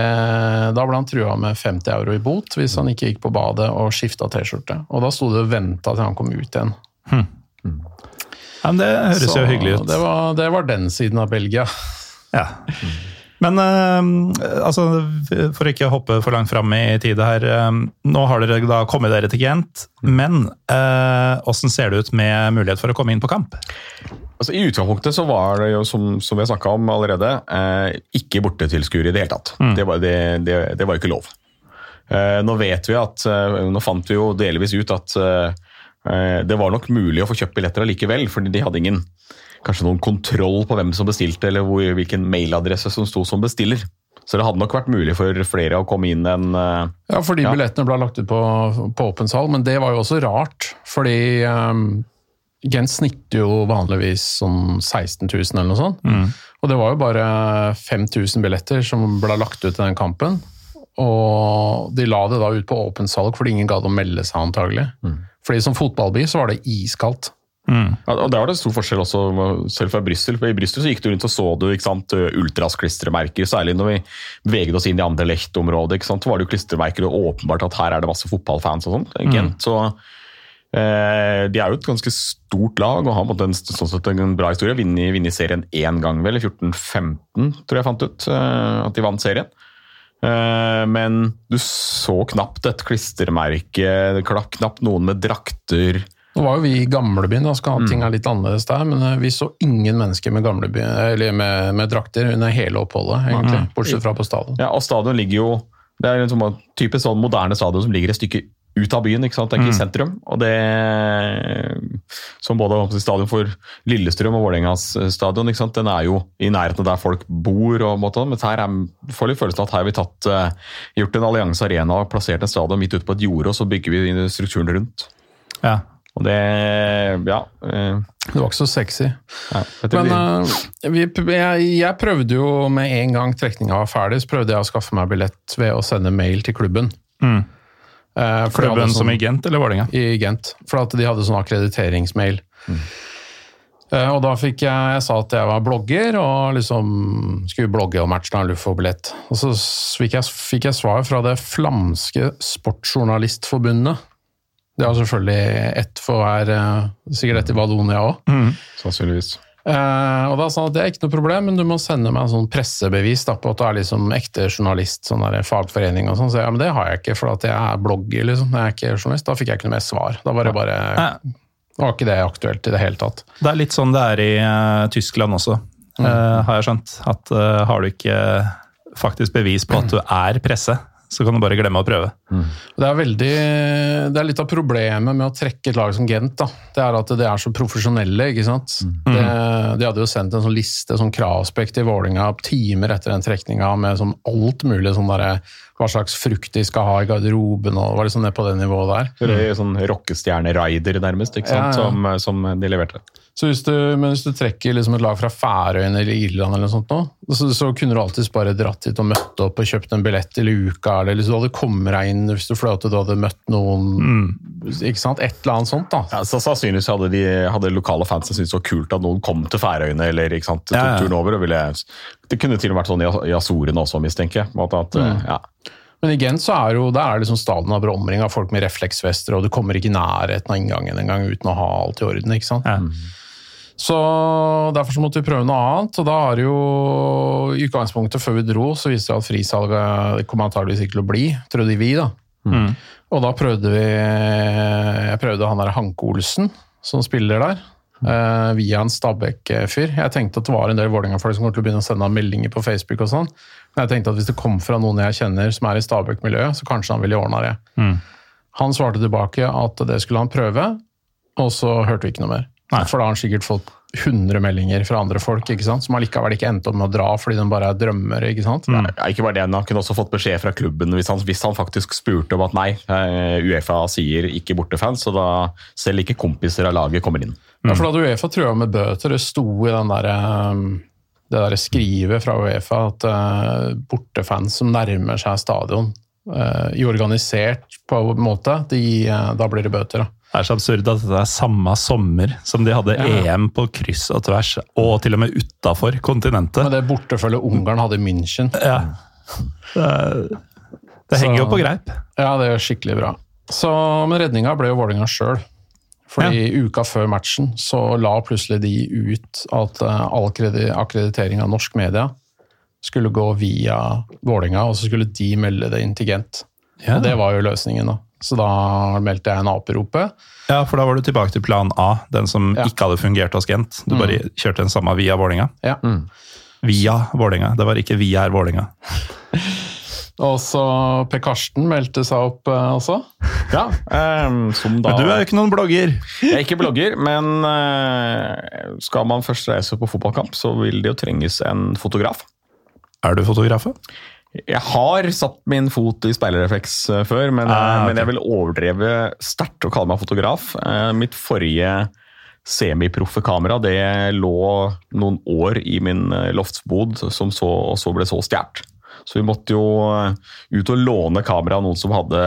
da ble han trua med 50 euro i bot hvis han ikke gikk på badet og skifta T-skjorte. Og da sto det og venta til han kom ut igjen. Ja, men det høres Så jo hyggelig ut. Det var, det var den siden av Belgia. Ja. Men eh, altså, for ikke å hoppe for langt fram i tid her. eh, nå har dere da kommet dere til Gent, men åssen hvordan ser det ut med mulighet for å komme inn på kamp? Altså, I utgangspunktet så var det jo, som, som vi har snakka om allerede, eh, ikke bortetilskuere i det hele tatt. Det, var, det, det, det var ikke lov. Eh, nå vet vi at, eh, nå fant vi jo delvis ut at eh, eh, det var nok mulig å få kjøpt billetter allikevel, fordi de hadde ingen kanskje noen kontroll på hvem som bestilte, eller hvor, hvilken mailadresse som sto som bestiller. Så det hadde nok vært mulig for flere å komme inn enn uh, Ja, fordi Ja. billettene ble lagt ut på, på åpen sal, men det var jo også rart. Fordi um, Gent snitter jo vanligvis sånn 16 000 eller noe sånt. Og det var jo bare 5000 billetter som ble lagt ut til den kampen. Og de la det da ut på åpent salg fordi ingen gadd å melde seg, antagelig. Fordi som fotballby så var det iskaldt. Ja, og Der var det stor forskjell også, selv fra Brussel. I Brussel så gikk du rundt og så du ikke sant, ultrasklistremerker, særlig når vi beveget oss inn i Anderlecht-området. ikke sant, så var det jo klistremerker og åpenbart at her er det masse fotballfans og sånn. Mm. Så Eh, de er jo et ganske stort lag og har på en sånn sett en bra historie. Vunnet serien én gang, vel, i 14-15, tror jeg fant ut. eh, At de vant serien. Eh, Men du så knapt et klistremerke, knapt noen med drakter. Nå var jo vi i gamlebyen, da skal mm. ting er litt annerledes der, men eh, vi så ingen mennesker med, gamleby, eller med, med drakter under hele oppholdet, egentlig. Bortsett fra på stadion. Ja, og stadion ligger jo Det er en sånn typisk sånn moderne stadion som ligger et stykke ut av byen, ikke sant? Det er ikke i sentrum. Og det Som både stadion for Lillestrøm og Vålerengas stadion, ikke sant? den er jo i nærheten av der folk bor. og måte, Men her er, får litt følelsen av at her har vi tatt, eh, gjort en Allianse Arena og plassert en stadion midt ute på et jorde, og så bygger vi strukturen rundt. Ja. Og det Ja. eh, Det var ikke så sexy. Nei, Men vi- eh, vi, jeg, jeg prøvde jo med en gang trekninga var ferdig, så prøvde jeg å skaffe meg billett ved å sende mail til klubben. Mm. Uh, klubben sånn, som i Gent eller Vålerenga? i Gent, for at de hadde sånn akkrediteringsmail. Eh, Og da fikk jeg, jeg sa at jeg var blogger og liksom skulle blogge om matchen av Lufo-billett. Og så fikk jeg, fikk jeg svar fra det flamske sportsjournalistforbundet. Det er selvfølgelig ett for hver, eh, sikkert ett i Valonia òg. Sannsynligvis. Eh, og da sa han at det er ikke noe problem, men du må sende meg en sånn pressebevis da, på at du er liksom ekte journalist, sånn der fagforening og sånn. Så jeg, ja, men det har jeg ikke, for at jeg er blogger, liksom. Jeg er ikke journalist. Da fikk jeg ikke noe mer svar. Da var det bare Ja. var ikke det aktuelt i det hele tatt. Det er litt sånn det er i uh, Tyskland også, eh, har jeg skjønt. At uh, har du ikke faktisk bevis på at du er presse, så kan du bare glemme å prøve. Det er, veldig, det er litt av problemet med å trekke et lag som Gent. Da. Det er at det er så profesjonelle. ikke sant? Det, de hadde jo sendt en sånn liste, sånn kravspekt til Vålinga timer etter den trekninga med sånn alt mulig. sånn der, Hva slags frukt de skal ha i garderoben, og var liksom ned på det nivået der. Det er sånn rockestjerne-raider, nærmest, ikke sant? Ja, ja. Som, som de leverte. Så hvis du, men hvis du trekker liksom et lag fra Færøyene eller Irland, eller noe sånt nå, så, så kunne du alltids bare dratt hit og møtt opp og kjøpt en billett til uka, eller liksom, du hadde kommet deg inn hvis du fløt og du hadde møtt noen ikke sant? Et eller annet sånt. da. Ja, så Sannsynligvis hadde de hadde lokale fans syntes det var kult at noen kom til Færøyene eller ikke sant, tok Ja, ja. turen over. og ville, Det kunne til og med vært sånn i- i Azorene også, mistenker jeg. At, Mm. ja. Men i Gent så er jo, der er liksom staden av omringa av folk med refleksvester, og du kommer ikke i nærheten av inngangen engang uten å ha alt i orden. ikke sant? Ja. Så Derfor så måtte vi prøve noe annet. og da har jo I utgangspunktet før vi dro, så viste det at frisalget kom antageligvis ikke til å bli, trodde vi. da. Og da prøvde vi Jeg prøvde han der Hanke Olsen, som spiller der. Uh, via en Stabæk-fyr. Jeg tenkte at det var en del Vålerenga-folk som kom til å begynne å sende meldinger på Facebook. og sånn. Men jeg tenkte at hvis det kom fra noen jeg kjenner som er i Stabæk-miljøet, så kanskje han ville ordna det. Han svarte tilbake at det skulle han prøve, og så hørte vi ikke noe mer. For da har han sikkert fått 100 meldinger fra andre folk ikke sant? som allikevel ikke endte opp med å dra fordi de bare er drømmer. ikke sant? Ja, ikke bare det, Han kunne også fått beskjed fra klubben hvis han, hvis han faktisk spurte om at nei, eh, Uefa sier ikke bortefans, så da selv ikke kompiser av laget kommer inn. Ja, for da hadde Uefa trua med bøter. Det sto i den der, um, det der skrivet fra Uefa at uh, bortefans som nærmer seg stadion i organisert på en måte, de, da blir det bøter. da. Det er så absurd at det er samme sommer som de hadde Ja. EM på kryss og tvers, og til og med utafor kontinentet. Men det bortefølget Ungarn hadde i München, Ja. Det, det henger jo på greip. ja, det er skikkelig bra. Så, men redninga ble jo Vålerenga sjøl. Fordi uka før matchen så la plutselig de ut at uh, all akkreditering av norsk media skulle gå via Vålerenga, og så skulle de melde det inn til Gent. Ja. Og det var jo løsningen, da. Så da meldte jeg en A-prope. Ja, for da var du tilbake til plan A, den som Ja. ikke hadde fungert hos Gent. Du bare kjørte den samme via Vålinga. Ja. Via Vålinga, det var ikke via er Vålinga. Og så Per Karsten meldte seg opp uh, også. Ja, um, som da Men du er jo ikke noen blogger! Jeg er ikke blogger, men uh, skal man først reise på fotballkamp, så vil det jo trenges en fotograf. Er du fotograf? Jeg har satt min fot i speilrefleks eh, før, men, Ah, okay. men jeg vil overdreve sterkt å kalle meg fotograf. Eh, Mitt forrige semiproffe kamera det lå noen år i min eh, loftsbod, som så, så ble så stjålet. Så vi måtte jo eh, ut og låne kamera av noen som hadde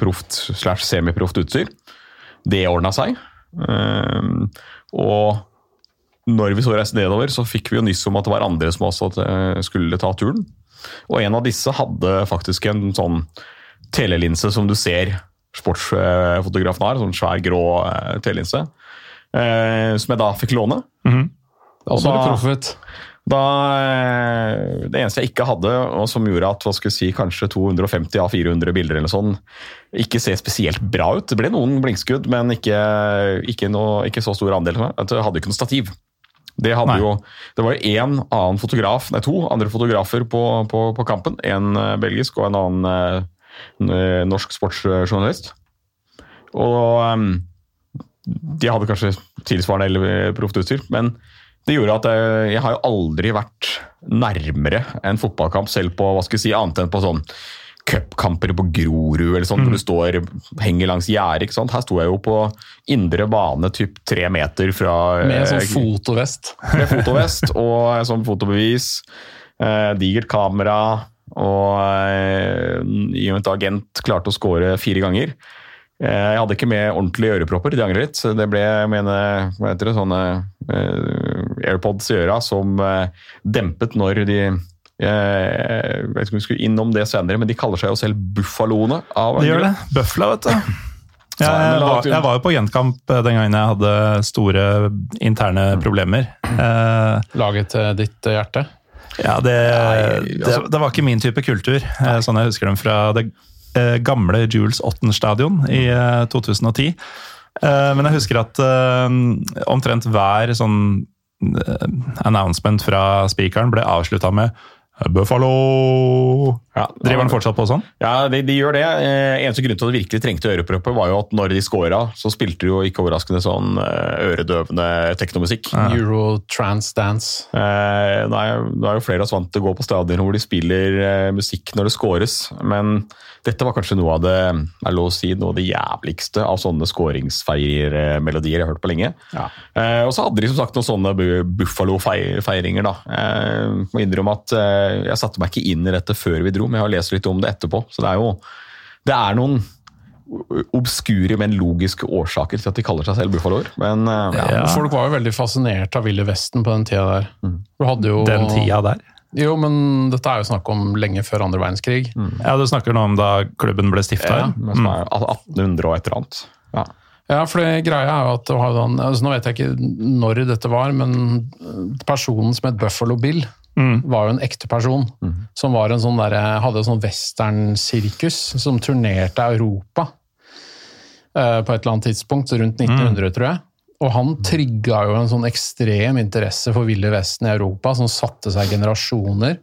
proft slash semiproft utstyr. Det ordna seg. Eh, Og når vi så reiste nedover, så fikk vi jo nyss om at det var andre som også eh, skulle ta turen. Og en av disse hadde faktisk en sånn telelinse som du ser sportsfotografen har. Sånn svær, grå eh, telelinse. Eh, som jeg da fikk låne. Og så er det da- proffet. Da, eh, det eneste jeg ikke hadde, og som gjorde at hva skal jeg si, kanskje 250 av 400 bilder eller sånn, ikke ser spesielt bra ut. Det ble noen blinkskudd, men ikke, ikke, noe, ikke så stor andel. Jeg hadde ikke noe stativ. Det, jo, det var jo én annen fotograf, nei to andre fotografer på, på, på kampen. En eh, belgisk og en annen eh, norsk sportsjournalist. Og eh, de hadde kanskje tilsvarende eller proft utstyr, men det gjorde at jeg, jeg har jo aldri vært nærmere en fotballkamp, selv på hva skal jeg si, annet enn på sånn cupkamper på Grorud, eller sånn, hvor du står, henger langs gjerdet. Her sto jeg jo på indre bane typ tre meter fra Med sånn eh, fotovest. med fotovest og sånn fotobevis. Eh, digert kamera. Og eh, i og med at agent klarte å score fire ganger. Eh, jeg hadde ikke med ordentlige ørepropper, de angrer litt. Det ble mine, hva heter det, sånne eh, AirPods i øra som dempet når de Jeg vet ikke om vi skulle innom det senere, men de kaller seg jo selv Buffaloene. av en gjør det. Bøfla, vet du. Ja, Jeg var, jeg var jo på Gentkamp eh, den gangen jeg hadde store interne problemer. Eh, Laget til ditt eh, hjerte. Ja, det, det, altså- det var ikke min type kultur, eh, sånn jeg husker dem fra det eh, gamle Jules Otten stadion i eh, 2010. Eh, Men jeg husker at eh, omtrent hver sånn eh, announcement fra speakeren ble avslutta med Buffalo! Ja, Driver han fortsatt på sånn? Ja, de, de gjør det. Eh, eneste grunn til at de virkelig trengte øreproppet, var jo at når de scora, så spilte de jo ikke overraskende sånn eh, øredøvende teknomusikk. Euro trans dance. Eh, nå, er, nå er jo flere av oss vant til å gå på stadioner hvor de spiller eh, musikk når det scores, men dette var kanskje noe av det er lov å si, noe av det jævligste av sånne skåringsfeiermelodier jeg har hørt på lenge. Ja. Eh, og så hadde de som sagt noen sånne Buffalo-feiringer. da. Eh, må innrømme at eh, jeg satte meg ikke inn i dette før vi dro, men jeg har lest litt om det etterpå. Så det er jo det er noen obskure, men logiske årsaker til at de kaller seg selv Buffaloer. Men eh, Ja, men Folk var jo veldig fascinert av Ville Vesten på den tida der. Du hadde jo, Den tida der? Jo, men dette er jo snakk om lenge før andre verdenskrig. Ja, Du snakker nå om da klubben ble stifta? Ja. som er 1800 og et eller annet. Ja. Ja, for det greia er jo at det var den, altså Nå vet jeg ikke når dette var, men personen som het Buffalo Bill, var jo en ekte person. Som var en sånn der, hadde en sånn westernsirkus som turnerte Europa eh, på et eller annet tidspunkt, rundt 1900, tror jeg. Og han trigga jo en sånn ekstrem interesse for Ville Vesten i Europa, som satte seg generasjoner.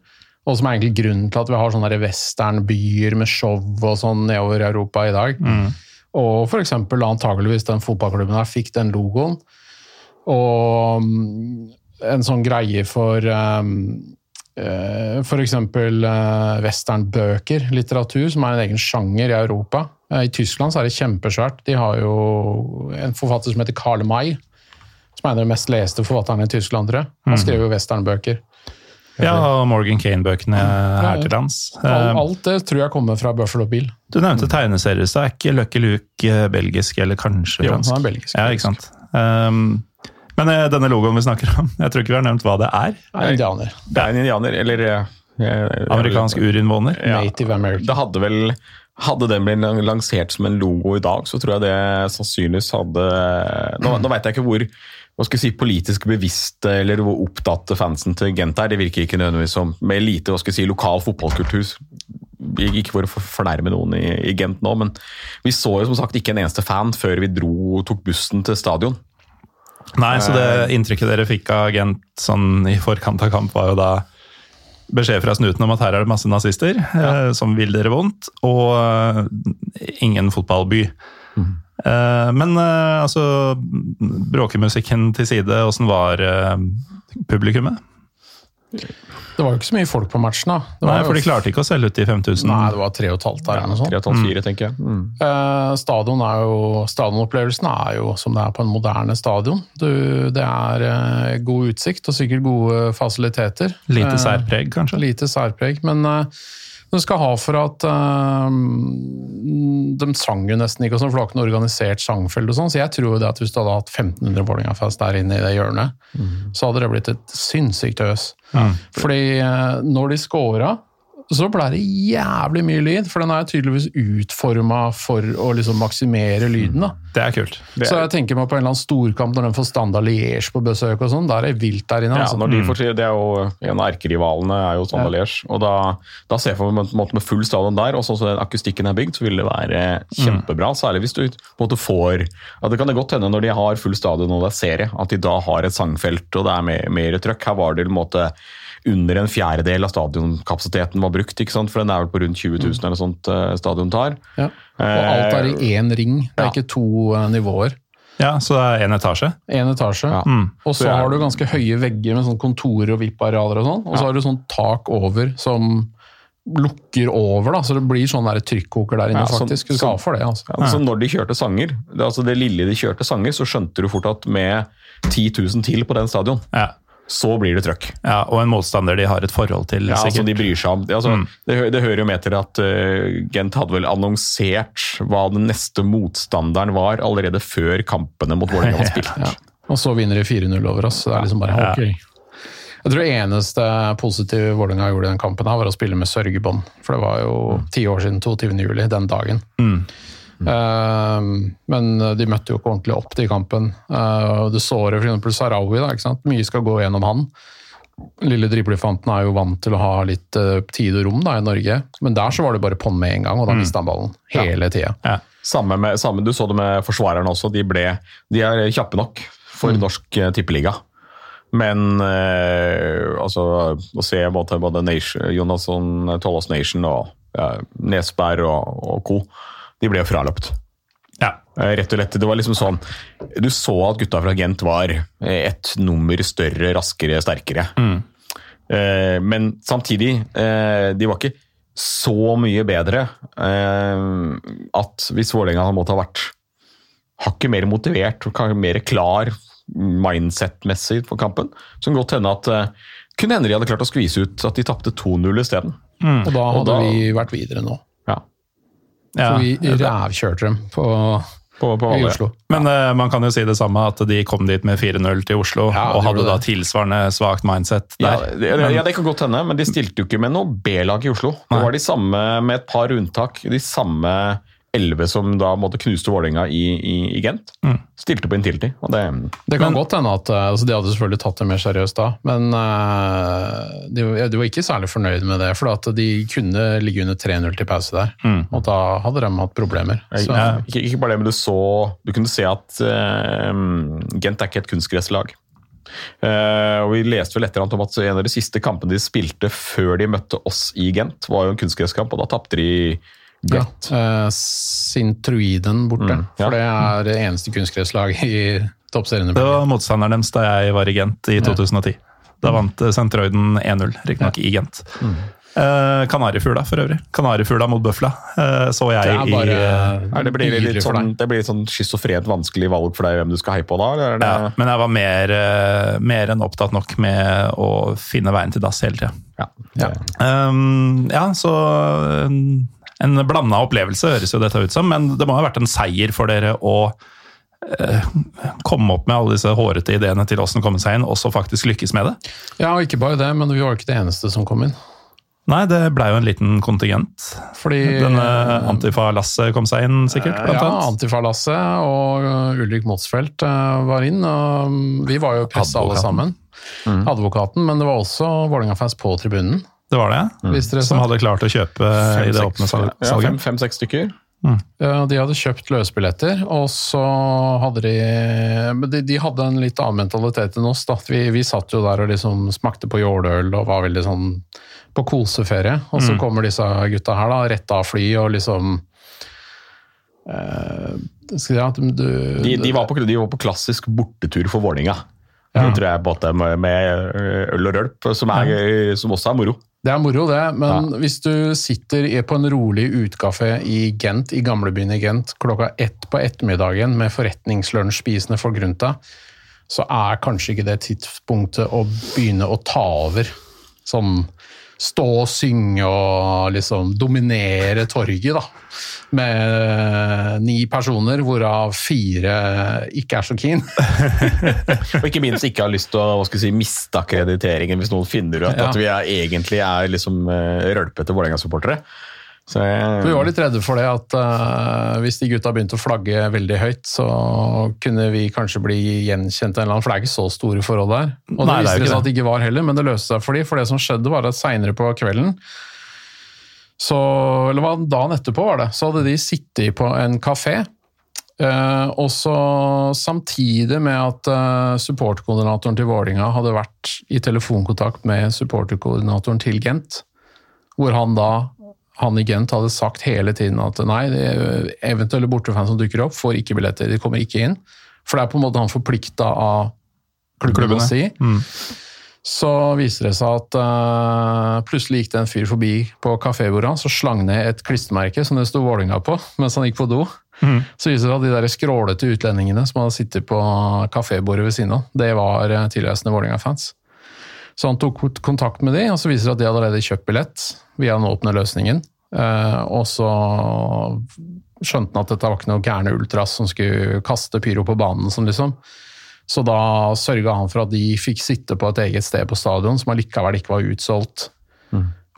Og som er egentlig grunnen til at vi har sånne der westernbyer med show og sånn nedover i Europa i dag. Og for eksempel antageligvis den fotballklubben her fikk den logoen. Og mm, en sånn greie for um, uh, eksempel eh, westernbøker, litteratur, som er en egen sjanger i Europa. Eh, I Tyskland så er det kjempesvært. De har jo en forfatter som heter Karl May, som er en av de mest leste forfatterne i Tyskland, tror jeg. Han skrev jo westernbøker. Ja, og Morgan Kane-bøkene her til lands. Alt, Eh, alt det tror jeg kommer fra Buffalo Bill. Du nevnte tegneserier, så er ikke Lucky Luke eh, belgisk eller kanskje Jo, fransk? han er belgisk. Ja, ikke sant. Um, men denne logoen vi snakker om, jeg tror ikke vi har nevnt hva det er. Det er indianer. Det er en indianer, eller Amerikansk urinnvåner. Ja. Native American. Det hadde vel hadde den blitt lansert som en logo i dag, så tror jeg det sannsynligvis hadde Nå, nå veit jeg ikke hvor hva skal jeg si, politisk bevisste eller hvor opptatt fansen til Gent er. Det virker ikke nødvendigvis som med lite hva skal jeg si, lokal fotballkultur. Ikke for å fornærme noen i, i Gent nå, men vi så jo som sagt ikke en eneste fan før vi dro, tok bussen til stadion. Nei, så det inntrykket dere fikk av Gent sånn i forkant av kamp, var jo da beskjed fra snuten om at her er det masse nazister ja. som vil dere vondt, og eh, ingen fotballby. Mm. men eh, altså, bråkemusikken til side, åssen var eh, publikummet? Det var jo ikke så mye folk på matchen, da. Det Nei, for de klarte ikke å selge ut de 5000. Nei, det var tre og et halvt der, eller noe sånt. 3,5-4, tenker jeg. Mm. Eh, stadion er jo, stadionopplevelsen er jo som det er på en moderne stadion. Du, det er eh, god utsikt og sikkert gode fasiliteter. Lite Eh, særpreg, kanskje? Lite særpreg, men du skal ha for at eh, De sang jo nesten ikke, og sånn, for det var ikke noe organisert sangfelt. og sånn, Så jeg tror jo det at hvis du hadde hatt 1500 Vålerenga-fans der inne i det hjørnet, så hadde det blitt et sinnssykt øs. Fordi eh, når de scora, så ble det jævlig mye lyd, for den er tydeligvis utforma for å liksom maksimere lyden. da. Det er kult. Så jeg tenker meg på en eller annen storkamp når de får Standard Liège på besøk, og sånn, da er det vilt der inne. Ja, altså. når de får, det er jo En av erkerivalene er jo Standard Liège. Og da, da ser jeg for meg måte med full stadion der, og sånn som den akustikken er bygd, så vil det være kjempebra. Særlig hvis du på en måte får ja, Det kan det godt hende når de har full stadion og det er serie, at de da har et sangfelt og det er mer, mer trøkk. Her var det på en måte under en fjerdedel av stadionkapasiteten var brukt, ikke sant? for den er vel på rundt 20 000 eller sånt eh, stadion tar. Ja. Og alt er i én ring, det er Ja. ikke to eh, nivåer. Ja, Så det er én etasje? Én etasje. Ja. Og så Så jeg- har du ganske høye vegger med sånn kontorer og VIP-arealer og sånn. Og så har du sånn tak over som lukker over, da, så det blir sånn trykkoker der inne, Ja, sånn- faktisk. Du skal sånn- for det, altså. Ja, så når de kjørte sanger, det, altså det lille de kjørte sanger, så skjønte du fort at med 10 000 til på den stadion, Ja. Så blir det trøkk. ja. Og en motstander de har et forhold til, Ja, altså sikkert. de bryr seg om. Det, altså, det, det hører jo med til at uh, Gent hadde vel annonsert hva den neste motstanderen var allerede før kampene mot Vålerenga var spilt. Ja. Og så vinner de 4-0 over oss. Det er liksom bare Ja. ok. Jeg tror eneste positive Vålerenga gjorde i den kampen, her var å spille med sørgebånd. For det var jo ti år siden 22. juli, den dagen. Eh, men de møtte jo ikke ordentlig opp til kampen. Uh, du så det f.eks. Sarawi, da, ikke sant? mye skal gå gjennom han. Lille driblefanten er jo vant til å ha litt eh, tid og rom da, i Norge, men der så var det bare på'n med en gang, og da mista han ballen. Hele tida. Ja. Samme med, samme, du så det med forsvarerne også. De, ble, de er kjappe nok for norsk eh, tippeliga. Men eh, altså, å se både, både Nation, Jonasson, Tollås Nation og ja, Nesberg og, og co. De ble jo fraløpt. Ja. Eh, Rett og lett, det var liksom sånn Du så at gutta fra Gent var eh, et nummer større, raskere, sterkere. Eh, Men samtidig, eh, de var ikke så mye bedre eh, at hvis Vålerenga hadde måttet ha vært hakket mer motivert og mer klar mindset-messig for kampen, så kan godt hende at eh, kunne hende de hadde klart å skvise ut at de tapte 2-0 isteden. Og da hadde Og da- vi vært videre nå. Ja. Ja. For vi rævkjørte dem på, På, på i. Oslo. Men uh, man kan jo si det samme, at de kom dit med 4-0 til Oslo, Ja, og hadde da tilsvarende svakt mindset Ja, der. det, men, ja, det kan godt hende, men de stilte jo ikke med noe B-lag i Oslo. Det var de samme, med et par unntak, de samme elleve som da måtte knuste Vålerenga i, i, i Gent. Stilte på Intility. Og det, Det kan Men- godt hende at eh, altså De hadde selvfølgelig tatt det mer seriøst da, men uh, de, de var ikke særlig fornøyd med det. For at de kunne ligge under 3-0 til pause der, og da hadde de hatt problemer. Så, ikke, ikke bare det, men du så Du kunne se at uh, Gent er ikke et kunstgresslag. Uh, og Vi leste vel etter om at en av de siste kampene de spilte før de møtte oss i Gent, var jo en kunstgresskamp, og da tapte de ja, eh, Sintruiden borte, Mm, ja. for det er det eneste kunstgresslaget i toppserien. Det var motstanderen deres da jeg var i Gent i 2010. Da vant Sintruiden 1-0, riktignok i Gent. Eh, Kanarifugla for øvrig. Kanarifugla mot Bøfla eh, så jeg Det bare i Er det blir litt sånn, det blir litt sånn schizofrent vanskelig valg for deg hvem du skal heie på da? Eller det, ja, Men jeg var mer, eh, mer enn opptatt nok med å finne veien til dass hele tida. ja. Ja. Um, ja, så um, En blanda opplevelse høres jo dette ut som, men det må ha vært en seier for dere å eh, komme opp med alle disse hårete ideene til åssen komme seg inn, og så faktisk lykkes med det. Ja, og ikke bare det, men vi var ikke det eneste som kom inn. Nei, det blei jo en liten kontingent. Fordi Denne Antifa-Lasse kom seg inn, sikkert, blant ja. Antifa-Lasse og uh, Ulrik Motsfeldt uh, var inn. og vi var jo pressa alle sammen. sammen. Advokaten, men det var også Vålerenga-fans på tribunen. Det var det. Mm. Som hadde klart å kjøpe i det åpne salget? Ja, salget. fem- Fem-seks stykker. Mm. de hadde kjøpt løsbilletter, og så hadde de Men de, de hadde en litt annen mentalitet enn oss. da. Vi, vi satt jo der og liksom smakte på jåleøl og var veldig sånn på koseferie. Og så kommer disse gutta her, da, rett av fly og liksom eh, skal jeg, si at du, De, de, var på, de var på klassisk bortetur for Vålerenga. Ja. tror jeg på at med øl og rølp, som, er, som også er moro. Det er moro, det, men hvis du sitter på en rolig utekafé i Gent, i gamlebyen i Gent, klokka ett på ettermiddagen med forretningslunsj spisende folk rundt deg, så er kanskje ikke det tidspunktet å begynne å ta over sånn stå og synge og liksom dominere torget, da. Med eh, ni personer, hvorav fire ikke er så keen. Og ikke minst ikke har lyst til å si, miste akkrediteringen hvis noen finner ut Ja. at vi er, egentlig er liksom uh, rølpete Vålerenga-supportere. Så jeg- Vi var litt redde for det at uh, hvis de gutta begynte å flagge veldig høyt, så kunne vi kanskje bli gjenkjent en eller annen, for det er ikke så store forhold der. Og det Nei, det viste det seg at det ikke var heller, men det løste seg for de, for det som skjedde var at seinere på kvelden så, eller dagen etterpå var det, så hadde de sittet på en kafé. Uh, og så samtidig med at uh, supportkoordinatoren til Vålinga hadde vært i telefonkontakt med supporterkoordinatoren til Gent, hvor han da han i Gent hadde sagt hele tiden at nei, eventuelle bortefans som dukker opp, får ikke billetter. De kommer ikke inn. For det er på en måte han forplikta av klubben å Klubbene. Mm. Så viser det seg at uh, plutselig gikk det en fyr forbi på kafébordet hans og slang ned et klistremerke som det sto Vålinga på mens han gikk på do. Så viser det seg at de der skrålete utlendingene som hadde sittet på kafébordet ved siden av, det var eh, tilreisende Vålerenga-fans. Så han tok kontakt med de, og så viser det seg at de allerede kjøpt billett via den åpne løsningen. Eh, og så skjønte han at dette var ikke noe gærne ultras som skulle kaste pyro på banen. Sånn, liksom. Så da sørga han for at de fikk sitte på et eget sted på stadion, som allikevel ikke var utsolgt.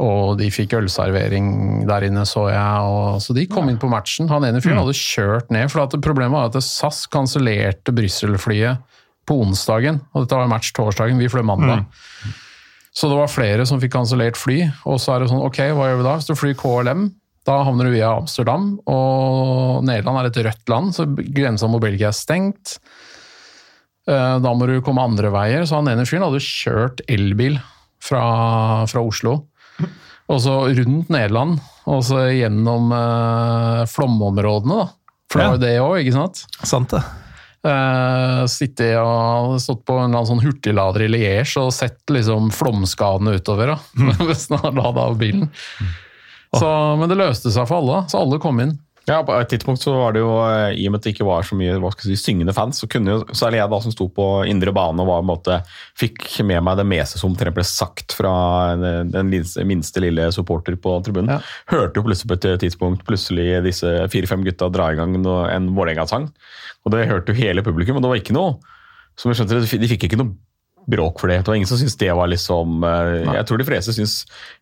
Og de fikk ølservering der inne, så jeg. Og, så de kom inn på matchen. Han ene fyren hadde kjørt ned. For at problemet var at SAS kansellerte Brussel-flyet på onsdagen. Og dette var match torsdagen, vi fløy mandag. Så det var flere som fikk kansellert fly. Og så er det sånn, ok, hva gjør vi da? Hvis du flyr KLM, da havner du via Amsterdam. Og Nederland er et rødt land, så grensa mot Belgia er stengt. Eh, Da må du komme andre veier. Så han ene fyren hadde kjørt elbil fra, fra Oslo. Og så rundt Nederland, og så gjennom eh, flomområdene, da. For det var jo det òg, ikke sant? Sant det. Uh, Sittet og stått på en sånn hurtiglader i Liège og sett liksom flomskadene utover. Da, hvis han har ladet av bilen. Så, men det løste seg for alle, så alle kom inn. Ja, På et tidspunkt så var det jo, eh, i og med at det ikke var så mye hva skal jeg si, syngende fans, så kunne jo særlig jeg da som sto på indre bane og var, en måte, fikk med meg det meste som omtrent ble sagt fra den, minste lille supporter på tribunen. Ja. Hørte jo plutselig på et tidspunkt plutselig disse fire-fem gutta dra i gang en Vålerenga-sang. Og det hørte jo hele publikum, og det var ikke noe som jeg skjønte, De fikk ikke noe bråk for det. Det var ingen som syntes det var liksom eh, Jeg tror de fleste syns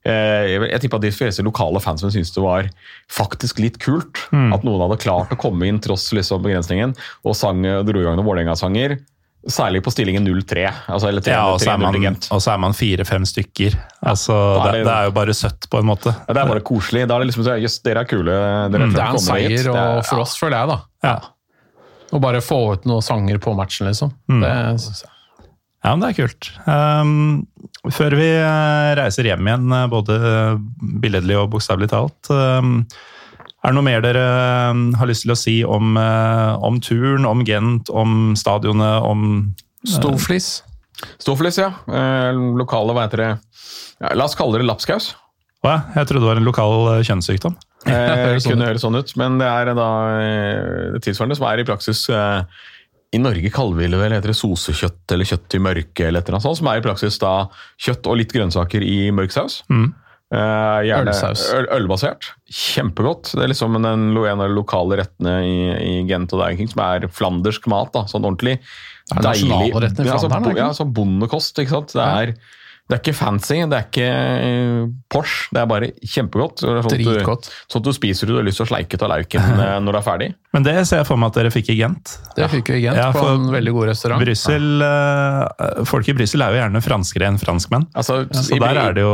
eh, Jeg, jeg tippa de fleste lokale fans syntes det var faktisk litt kult. At noen hadde klart å komme inn tross liksom begrensningen og sang, dro i gang noen Vålerenga-sanger. Særlig på stillingen 0-3. Altså, eller 3 Ja, og så er 3-0 man, man fire-fem stykker. Altså, er det, det- det er jo bare søtt, på en måte. Ja, det er bare koselig. Da er det liksom så, Jøss, dere er kule. Dere Det er en seier er- og for oss, føler jeg, da. Ja. Å bare få ut noen sanger på matchen, liksom. Det synes jeg. Ja, men det er kult. Um, før vi eh, reiser hjem igjen, eh, både billedlig og bokstavelig talt, um, er det noe mer dere um, har lyst til å si om, eh, om turen, om Gent, om stadionet, om Storflis. Storflis, ja. Eh, lokale, hva heter det? Ja, la oss kalle det lapskaus. Hva? Jeg trodde det var en lokal kjønnssykdom. Eh, høres sånn kunne høres sånn ut, men det er da eh, tilsvarende som er i praksis eh, I Norge kaller vi det vel heter det sosekjøtt eller kjøtt i mørke, eller et eller annet sånt, som er i praksis da kjøtt og litt grønnsaker i mørk saus. Mm. Eh, gjerne Ølsaus. Øl, ølbasert. Kjempegodt. Det er liksom en, en av de lokale rettene i, i Gent og Derking som er flandersk mat. da, Sånn ordentlig Det er nasjonalretten i Ja, altså, Flandern, er det ikke? ja, sånn bondekost. ikke sant? Det er, det er ikke fancy, det er ikke eh, Porsche, det er bare kjempegodt. Så det Sånn at du-. Sånn at du spiser og du har lyst til å sleike av lauken eh, når du er ferdig. Men det ser jeg for meg at dere fikk i Gent. Det fikk vi i Gent Ja, på en veldig god restaurant. Bryssel, ja. Folk i Brussel er jo gjerne franskere enn franskmenn. Altså, Så der er det jo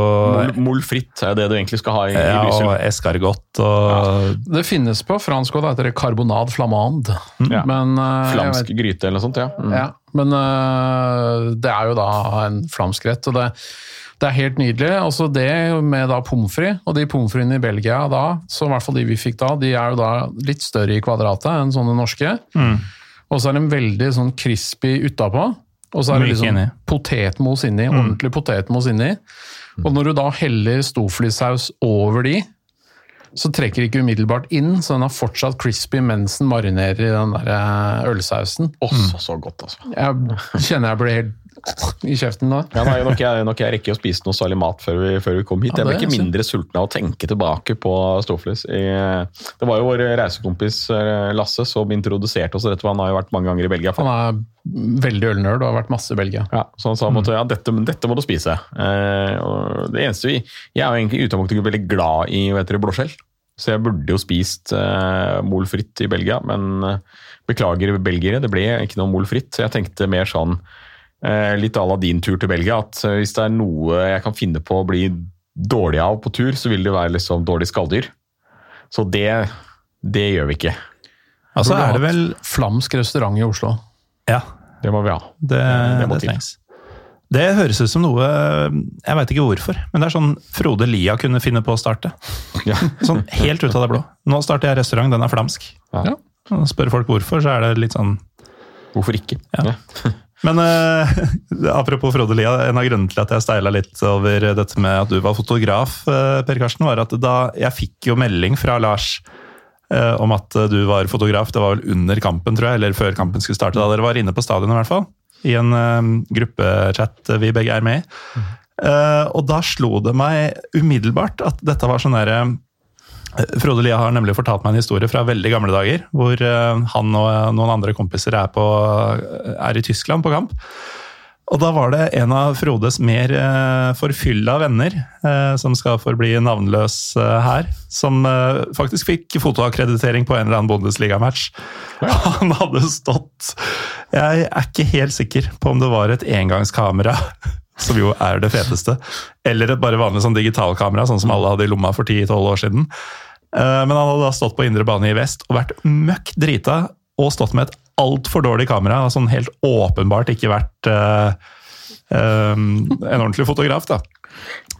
Mol, fritt er det du egentlig skal ha i, i ja, og Brussel. escargot og Det finnes på fransk og det heter carbonade flamande. Mm. Men, eh, Flamsk vet- gryte eller noe sånt, ja. Mm. Ja, men øh, det er jo da en flamsk rett, og det, det er helt nydelig. Også det med da pommes frites, og de pommes fritesene i Belgia da, så i hvert fall de vi fikk da, de er jo da litt større i kvadratet enn sånne norske. Og så er de veldig sånn crispy utapå, og så er det liksom potetmos inni, ordentlig potetmos inni. Og når du da heller stoflissaus over de, så trekker ikke umiddelbart inn, så den er fortsatt crispy mens den marinerer i den der eh, ølsausen. Også så godt, altså. Jeg kjenner jeg blir helt i kjeften da. Ja, nei, nok jeg, nok jeg rekker å spise noe særlig mat før vi, før vi kom hit. Ja, Jeg ble ikke mindre sulten av å tenke tilbake på Storflis. Det var jo vår reisekompis eh, Lasse som introduserte oss dette. for Han har jo vært mange ganger i Belgia. Han er veldig ølnerd og har vært masse i Belgia. Ja, så han sa måtte, ja, dette, dette må du spise. Eh, og det eneste vi, Jeg er jo egentlig i utgangspunktet veldig glad i vet dere, blåskjell, så jeg burde jo spist eh, molfritt i Belgia, men eh, beklager belgiere, det ble ikke noe molfritt. Så jeg tenkte mer sånn litt à la din tur til Belgia, at eh, hvis det er noe jeg kan finne på å bli dårlig av på tur, så vil det være liksom dårlig skalldyr. Så det, det gjør vi ikke. Altså er det vel Flamsk restaurant i Oslo. Ja, Det må vi ha. det, Det må det trengs. Det høres ut som noe Jeg veit ikke hvorfor, men det er sånn Frode Lia kunne finne på å starte. Ja. Sånn helt ut av det blå. Nå starter jeg restaurant, den er flamsk. Ja. Og Spør folk hvorfor, så er det litt sånn Hvorfor ikke? Ja. Men eh, apropos Frode Lia, en av grunnene til at jeg steila litt over dette med at du var fotograf, eh, Per Karsten, var at da jeg fikk jo melding fra Lars eh, om at du var fotograf, det var vel under kampen, tror jeg, eller før kampen skulle starte, da. Dere var inne på stadionet, i hvert fall, i en eh, gruppechat vi begge er med i. Eh, og da slo det meg umiddelbart at dette var sånn derre Frode Lia har nemlig fortalt meg en historie fra veldig gamle dager, hvor eh, han og noen andre kompiser er, på, er i Tyskland på kamp. Og da var det en av Frodes mer eh, forfylla venner, eh, som skal forbli navnløs eh, her, som eh, faktisk fikk fotoakkreditering på en eller annen Bundesliga-match. Han hadde stått Jeg er ikke helt sikker på om det var et engangskamera, som jo er det feteste, eller et bare vanlig sånn digitalkamera, sånn som alle hadde i lomma for 10-12 år siden. Eh, Men han hadde da stått på indre bane i vest og vært møkk drita og stått med et altfor dårlig kamera. Sånn helt åpenbart ikke vært uh, um, en ordentlig fotograf. da.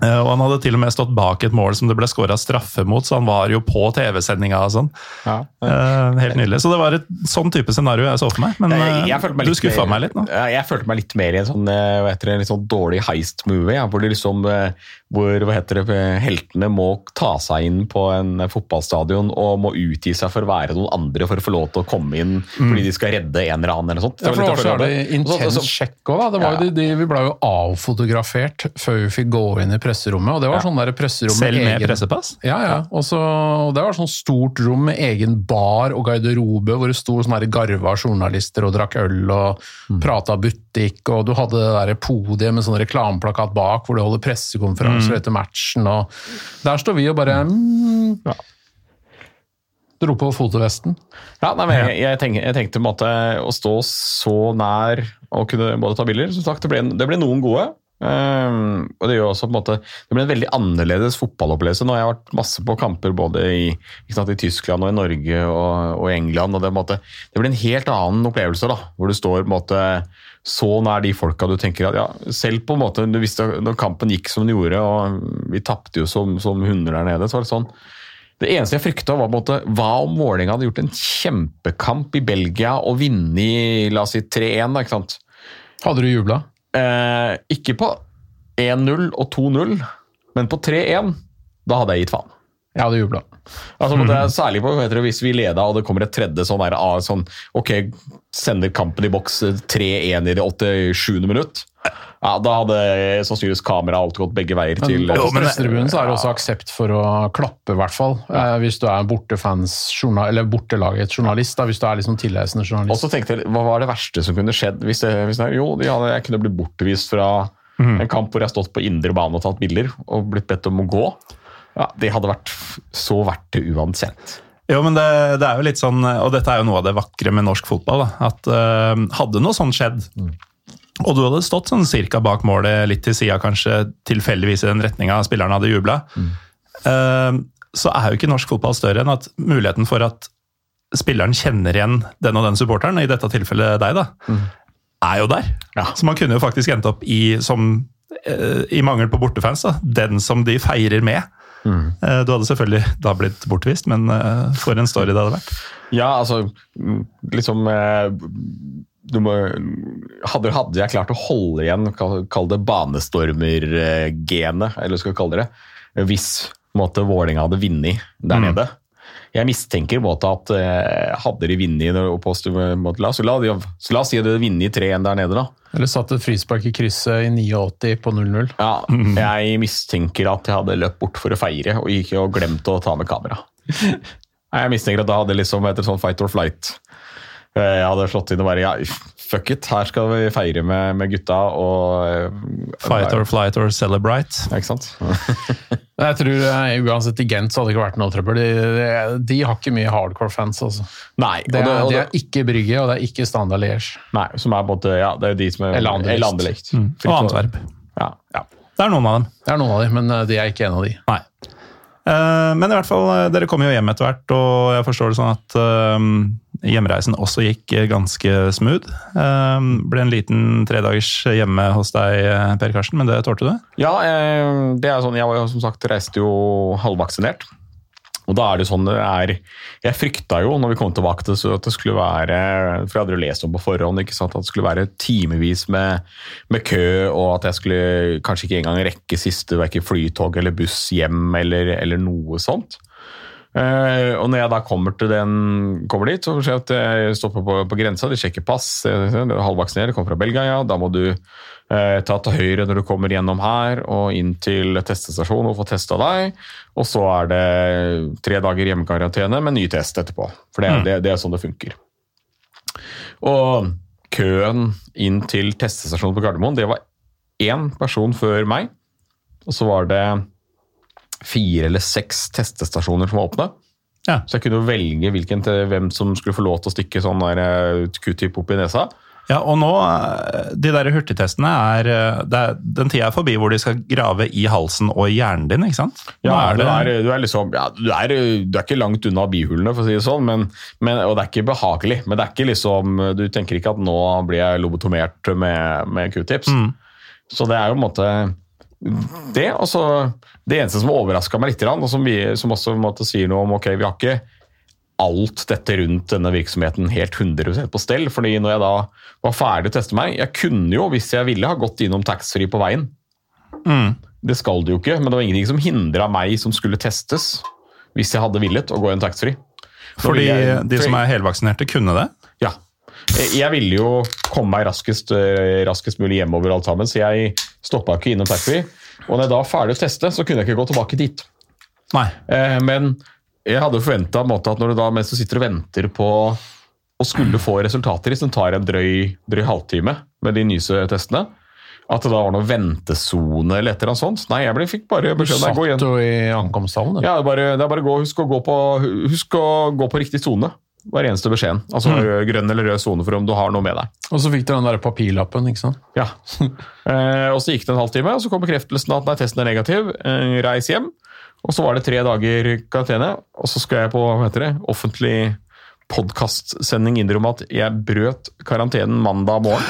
Eh, og han hadde til og med stått bak et mål som det ble skåra straffe mot, så han var jo på TV-sendinga og sånn. Ja. Eh, helt nydelig. Så det var et sånn type scenario jeg så for meg. Men Jeg- eh, jeg meg du skuffa mer- meg litt nå. Jeg følte meg litt mer i en sånn, eh, hva heter det, en litt sånn dårlig heist-movie. Ja, hvor, liksom, eh, hvor hva heter det, eh, heltene må ta seg inn på en eh, fotballstadion og må utgi seg for å være noen andre for å få lov til å komme inn fordi de skal redde en eller annen. eller sånt. Ja, for det var så litt jævlig det. Intens sjekk òg, da. Det var Ja. jo de, de, vi ble jo avfotografert før vi fikk gå inn i presserommet. Og det var Ja. sånn der presserom Selv med egen- pressepass? Ja, ja. Og så, og det var sånn stort rom med egen bar og garderobe, hvor det sto sånne garva journalister og drakk øl og Mm. prata butikk, og du hadde det der podiet med sånn reklameplakat bak hvor du holder pressekonferanser Mm. etter matchen, og der står vi og bare mm, Ja. Dro på fotovesten. Ja, nei, men jeg, jeg, tenkte, jeg tenkte på en måte å stå så nær og kunne både ta bilder. Som sagt, det ble, det ble noen gode. Ehm, og det gjør også på en måte, det ble en veldig annerledes fotballopplevelse. Nå har jeg vært masse på kamper både i, sant, i Tyskland og i Norge og, og England. og det, på en måte, det blir en helt annen opplevelse, da, hvor du står på en måte, så nær de folka du tenker at ja, Selv på en måte, du visste når kampen gikk som den gjorde, og vi tapte jo som, som hunder der nede, så var det sånn det eneste jeg frykta, var på en måte, hva om Vålerenga hadde gjort en kjempekamp i Belgia og vunnet la oss si 3-1? da, ikke sant? Hadde du jubla? Eh, ikke på 1-0 og 2-0, men på 3-1. Da hadde jeg gitt faen. Jeg hadde jubla. Altså, mm. særlig på, heter hvis vi leda og det kommer et tredje sånn, der, ah, sånn Ok, sender kampen i boks eh, 3-1 i det 87. minutt. Ja, Da hadde sannsynligvis kameraet alltid gått begge veier til Men på men- pressetribunen så er det også aksept for å klappe, i hvert fall. Eh, hvis du er bortefans, journal, eller bortelagets journalist. Da, hvis du er liksom tilreisende Og journalist. så tenkte jeg, Hva var det verste som kunne skjedd? hvis, det, hvis det, Jo, ja, jeg kunne blitt bortvist fra en kamp hvor jeg har stått på indre bane og tatt bilder og blitt bedt om å gå. Ja, Det hadde vært så verdt det uansett. Jo, men det, det er jo litt sånn, og dette er jo noe av det vakre med norsk fotball, da, at uh, hadde noe sånt skjedd, og du hadde stått sånn cirka bak målet, litt til sida kanskje, tilfeldigvis i den retninga spillerne hadde jubla, eh, så er jo ikke norsk fotball større enn at muligheten for at spilleren kjenner igjen den og den supporteren, i dette tilfellet deg, da, er jo der. Ja. Så man kunne jo faktisk endt opp i, som, uh, i mangel på bortefans, da, den som de feirer med. Eh, Du hadde selvfølgelig da blitt bortvist, men eh, for en story det hadde vært. Ja, altså mm, Liksom eh, du må, hadde, hadde jeg klart å holde igjen, kall, det banestormer-genet, eller hva skal vi kalle det, hvis måte Vålerenga hadde vunnet der nede. Jeg mistenker måte at eh, hadde de vunnet på Stu- La, så la, de, så la oss si at de hadde vunnet 3-1 der nede, da. Eller satt et frispark i krysset i 89 på 0-0. Ja, jeg mistenker at jeg hadde løpt bort for å feire og gikk og glemt å ta med kamera. Jeg mistenker at da hadde liksom etter sånn fight or flight eh, Jeg hadde slått inn og bare ja, fuck it, her skal vi feire med, med gutta og eh, Fight or flight or celebrate. Ja, Ikke sant? Jeg tror eh, Uansett i Gent så hadde det ikke vært noe trøbbel. De, de, de har ikke mye hardcore fans. Altså. Nei, Det og er, det, og det det, er ikke Brygge, og det er ikke Standard Liège. nei, som er både, Ja, det er de som er Eller Anderlecht. Mm. Og Antwerp. Ja, ja. Det er noen av dem. Det er noen av dem, men eh, de er ikke en av de. Nei. Eh, Men i hvert fall, eh, dere kom jo hjem etter hvert, og jeg forstår det sånn at eh, hjemreisen også gikk ganske smooth. Ble en liten tredagers hjemme hos deg, Per Karsten, men det tålte du? Ja, det er sånn, jeg var jo som sagt reiste jo halvvaksinert. Og da er det sånn det er Jeg frykta jo når vi kom tilbake til at det skulle være For jeg hadde jo lest om på forhånd ikke sant, at det skulle være timevis med, med kø, og at jeg skulle kanskje ikke engang rekke siste verken flytog eller buss hjem eller, eller noe sånt. Eh, og når jeg da kommer, til den, kommer dit, så jeg det at jeg stopper på, på grensa, de sjekker pass, jeg er halvvaksinert, kommer fra Belgia, ja, da må du uh, ta til høyre når du kommer gjennom her og inn til testestasjonen og få testa deg. Og så er det tre dager hjemmekarantene med ny test etterpå. For det, det, det er sånn det funker. Og køen inn til testestasjonen på Gardermoen, det var én person før meg. Og så var det fire eller seks testestasjoner som var åpne. Ja. Så jeg kunne jo velge hvilken hvem som skulle få lov til å stikke sånn der eh, q-tip opp i nesa. Ja, og nå, eh, de der hurtigtestene er, eh, det er Den tida er forbi hvor de skal grave i halsen og i hjernen din, ikke sant? Nå Ja, er du, er, du er liksom ja, du, er, du er ikke langt unna bihulene, for å si det sånn, men, men, og det er ikke behagelig. Men det er ikke liksom, du tenker ikke at nå blir jeg lobotomert med, med q-tips. Så det er jo på en måte det. Altså, det eneste som overraska meg litt, og som, vi, som også måte sier noe om ok, vi har ikke alt dette rundt denne virksomheten helt 100 på stell. fordi når jeg da var ferdig å teste meg Jeg kunne jo, hvis jeg ville, ha gått innom taxfree på veien. Det skal det jo ikke, men det var ingenting som hindra meg som skulle testes, hvis jeg hadde villet, å gå inn taxfree. Fordi jeg- de som er helvaksinerte, kunne det? ja. Jeg jeg ville jo komme meg raskest, eh, raskest mulig hjemover alt sammen, så jeg stoppa ikke innom taxfree. Og når jeg da var ferdig å teste, så kunne jeg ikke gå tilbake dit. Nei. Eh, Men jeg hadde forventa at når du da, mens du sitter og venter på å skulle få resultater, som tar en drøy, drøy halvtime med de nyeste testene, at det da var noe ventesone eller et eller annet sånt. Nei, jeg ble, fikk bare beskjed om å gå satt jo i ankomsthallen. du. Ja, det er bare, det er bare gå, husk, å gå på, husk å gå på riktig sone. Var eneste beskjeden. Altså grønn eller rød sone for om du har noe med deg. Og så fikk dere den der papirlappen, ikke sant? Ja. Eh, og så gikk det en halvtime, og så kom bekreftelsen at nei, testen er negativ. Eh, reis hjem. Og så var det tre dager karantene, og så skal jeg på hva heter det, offentlig podkastsending innrømme at jeg brøt karantenen mandag morgen.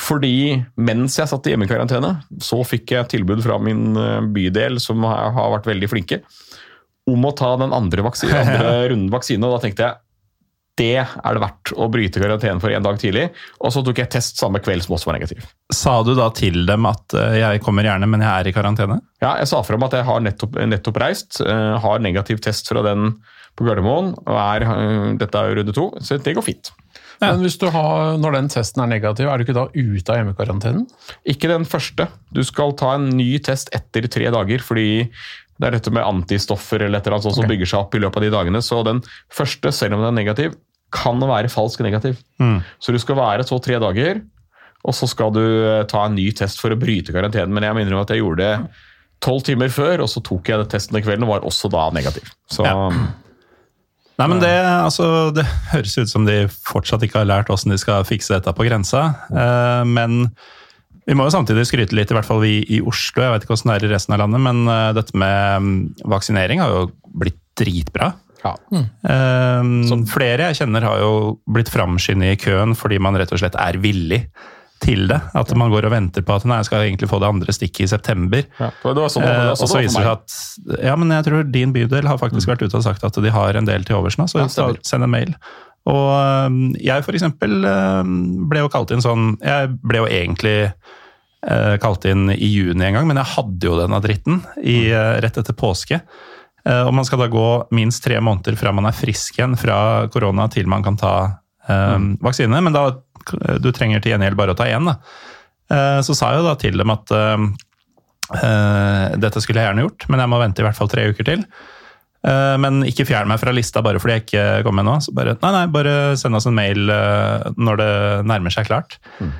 Fordi mens jeg satt i hjemmekarantene, så fikk jeg tilbud fra min eh, bydel, som har har vært veldig flinke, om å ta den andre, vaksine, andre runden vaksine. Og da tenkte jeg det er det verdt å bryte karantenen for en dag tidlig. Og så tok jeg test samme kveld som også var negativ. Sa du da til dem at eh, jeg kommer gjerne, men jeg er i karantene? Ja, jeg sa frem at jeg har nettopp, nettopp reist, eh, har negativ test fra den på Gardermoen, og er, eh, dette er jo runde to, så det går fint. Men hvis du har, når den testen er negativ, er du ikke da ute av hjemmekarantenen? Ikke den første. Du skal ta en ny test etter tre dager, fordi det er dette med antistoffer eller et eller annet sånt som bygger seg opp i løpet av de dagene. Så den første, selv om den er negativ, kan være falsk negativ. Så du skal være så tre dager, og så skal du eh, ta en ny test for å bryte karantenen. Men jeg minner om at jeg gjorde det tolv timer før, og så tok jeg den testen den kvelden og var også da negativ. Så Ja. Nei, men det, altså, det høres ut som de fortsatt ikke har lært hvordan de skal fikse dette på grensa. Eh, men vi må jo samtidig skryte litt, i hvert fall vi i Oslo. Jeg vet ikke hvordan det er i resten av landet, men eh, dette med mm, vaksinering har jo blitt dritbra. ja. Eh, flere jeg kjenner har jo blitt framskyndet i køen fordi man rett og slett er villig til det. At man går og venter på at nei, jeg skal egentlig få det andre stikket i september. Ja, det var sånn, det var Eh, sånn og så viser det seg at Ja, men jeg tror din bydel har faktisk vært ute og sagt at de har en del til overs nå, så Ja, send en mail. Og jeg for eksempel ble jo kalt inn sånn Jeg ble jo egentlig eh, kalt inn i juni en gang, men jeg hadde jo denne dritten i, eh, rett etter påske. Eh, og man skal da gå minst tre måneder fra man er frisk igjen fra korona til man kan ta um, vaksine, men da du trenger til gjengjeld bare å ta én. da. Så sa jeg jo da til dem at eh, dette skulle jeg gjerne gjort, men jeg må vente i hvert fall tre uker til. Eh, Men ikke fjern meg fra lista bare fordi jeg ikke kom med nå. Så bare, nei, nei, bare send oss en mail eh, når det nærmer seg klart. Mm.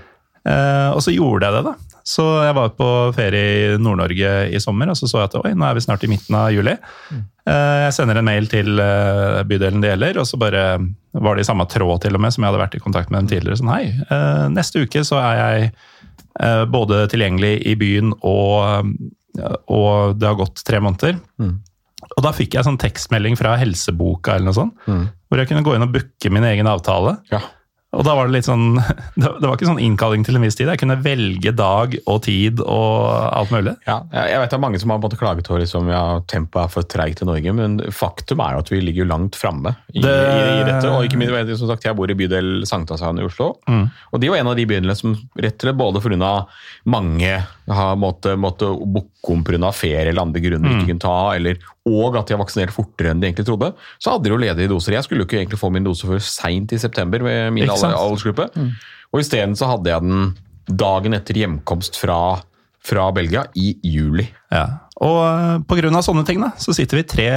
og så gjorde jeg det, da. Så jeg var på ferie i Nord-Norge i sommer, og så så jeg at oi, nå er vi snart i midten av juli. Mm. Jeg sender en mail til eh, bydelen det gjelder, og så bare var det i samme tråd til og med som jeg hadde vært i kontakt med dem tidligere. Sånn hei, eh, neste uke så er jeg eh, både tilgjengelig i byen og, og det har gått tre måneder. Og da fikk jeg sånn tekstmelding fra helseboka eller noe sånt, hvor jeg kunne gå inn og booke min egen avtale. Ja. Og da var det litt sånn Det det var ikke sånn innkalling til en viss tid. Jeg kunne velge dag og tid og alt mulig. Ja, jeg vet det er mange som har måttet klage over liksom, ja, tempoet er for treigt i Norge, men faktum er jo at vi ligger langt framme i, Det- i, i dette. Og ikke minst, som sagt, jeg bor i bydel Sankthanshaugen i Oslo, og de var en av de bydelene som rett og slett både pga. mange har måttet måtte booke om pga. ferie eller andre grunner ikke kunne ta, eller, og at de har vaksinert fortere enn de egentlig trodde, så hadde de jo ledige doser. Jeg skulle jo ikke egentlig få min dose før seint i september med min aldersgruppe. Mm. Og isteden så hadde jeg den dagen etter hjemkomst fra, fra Belgia i juli. Ja. Og pga. på grunn av sånne ting, da, så sitter vi tre,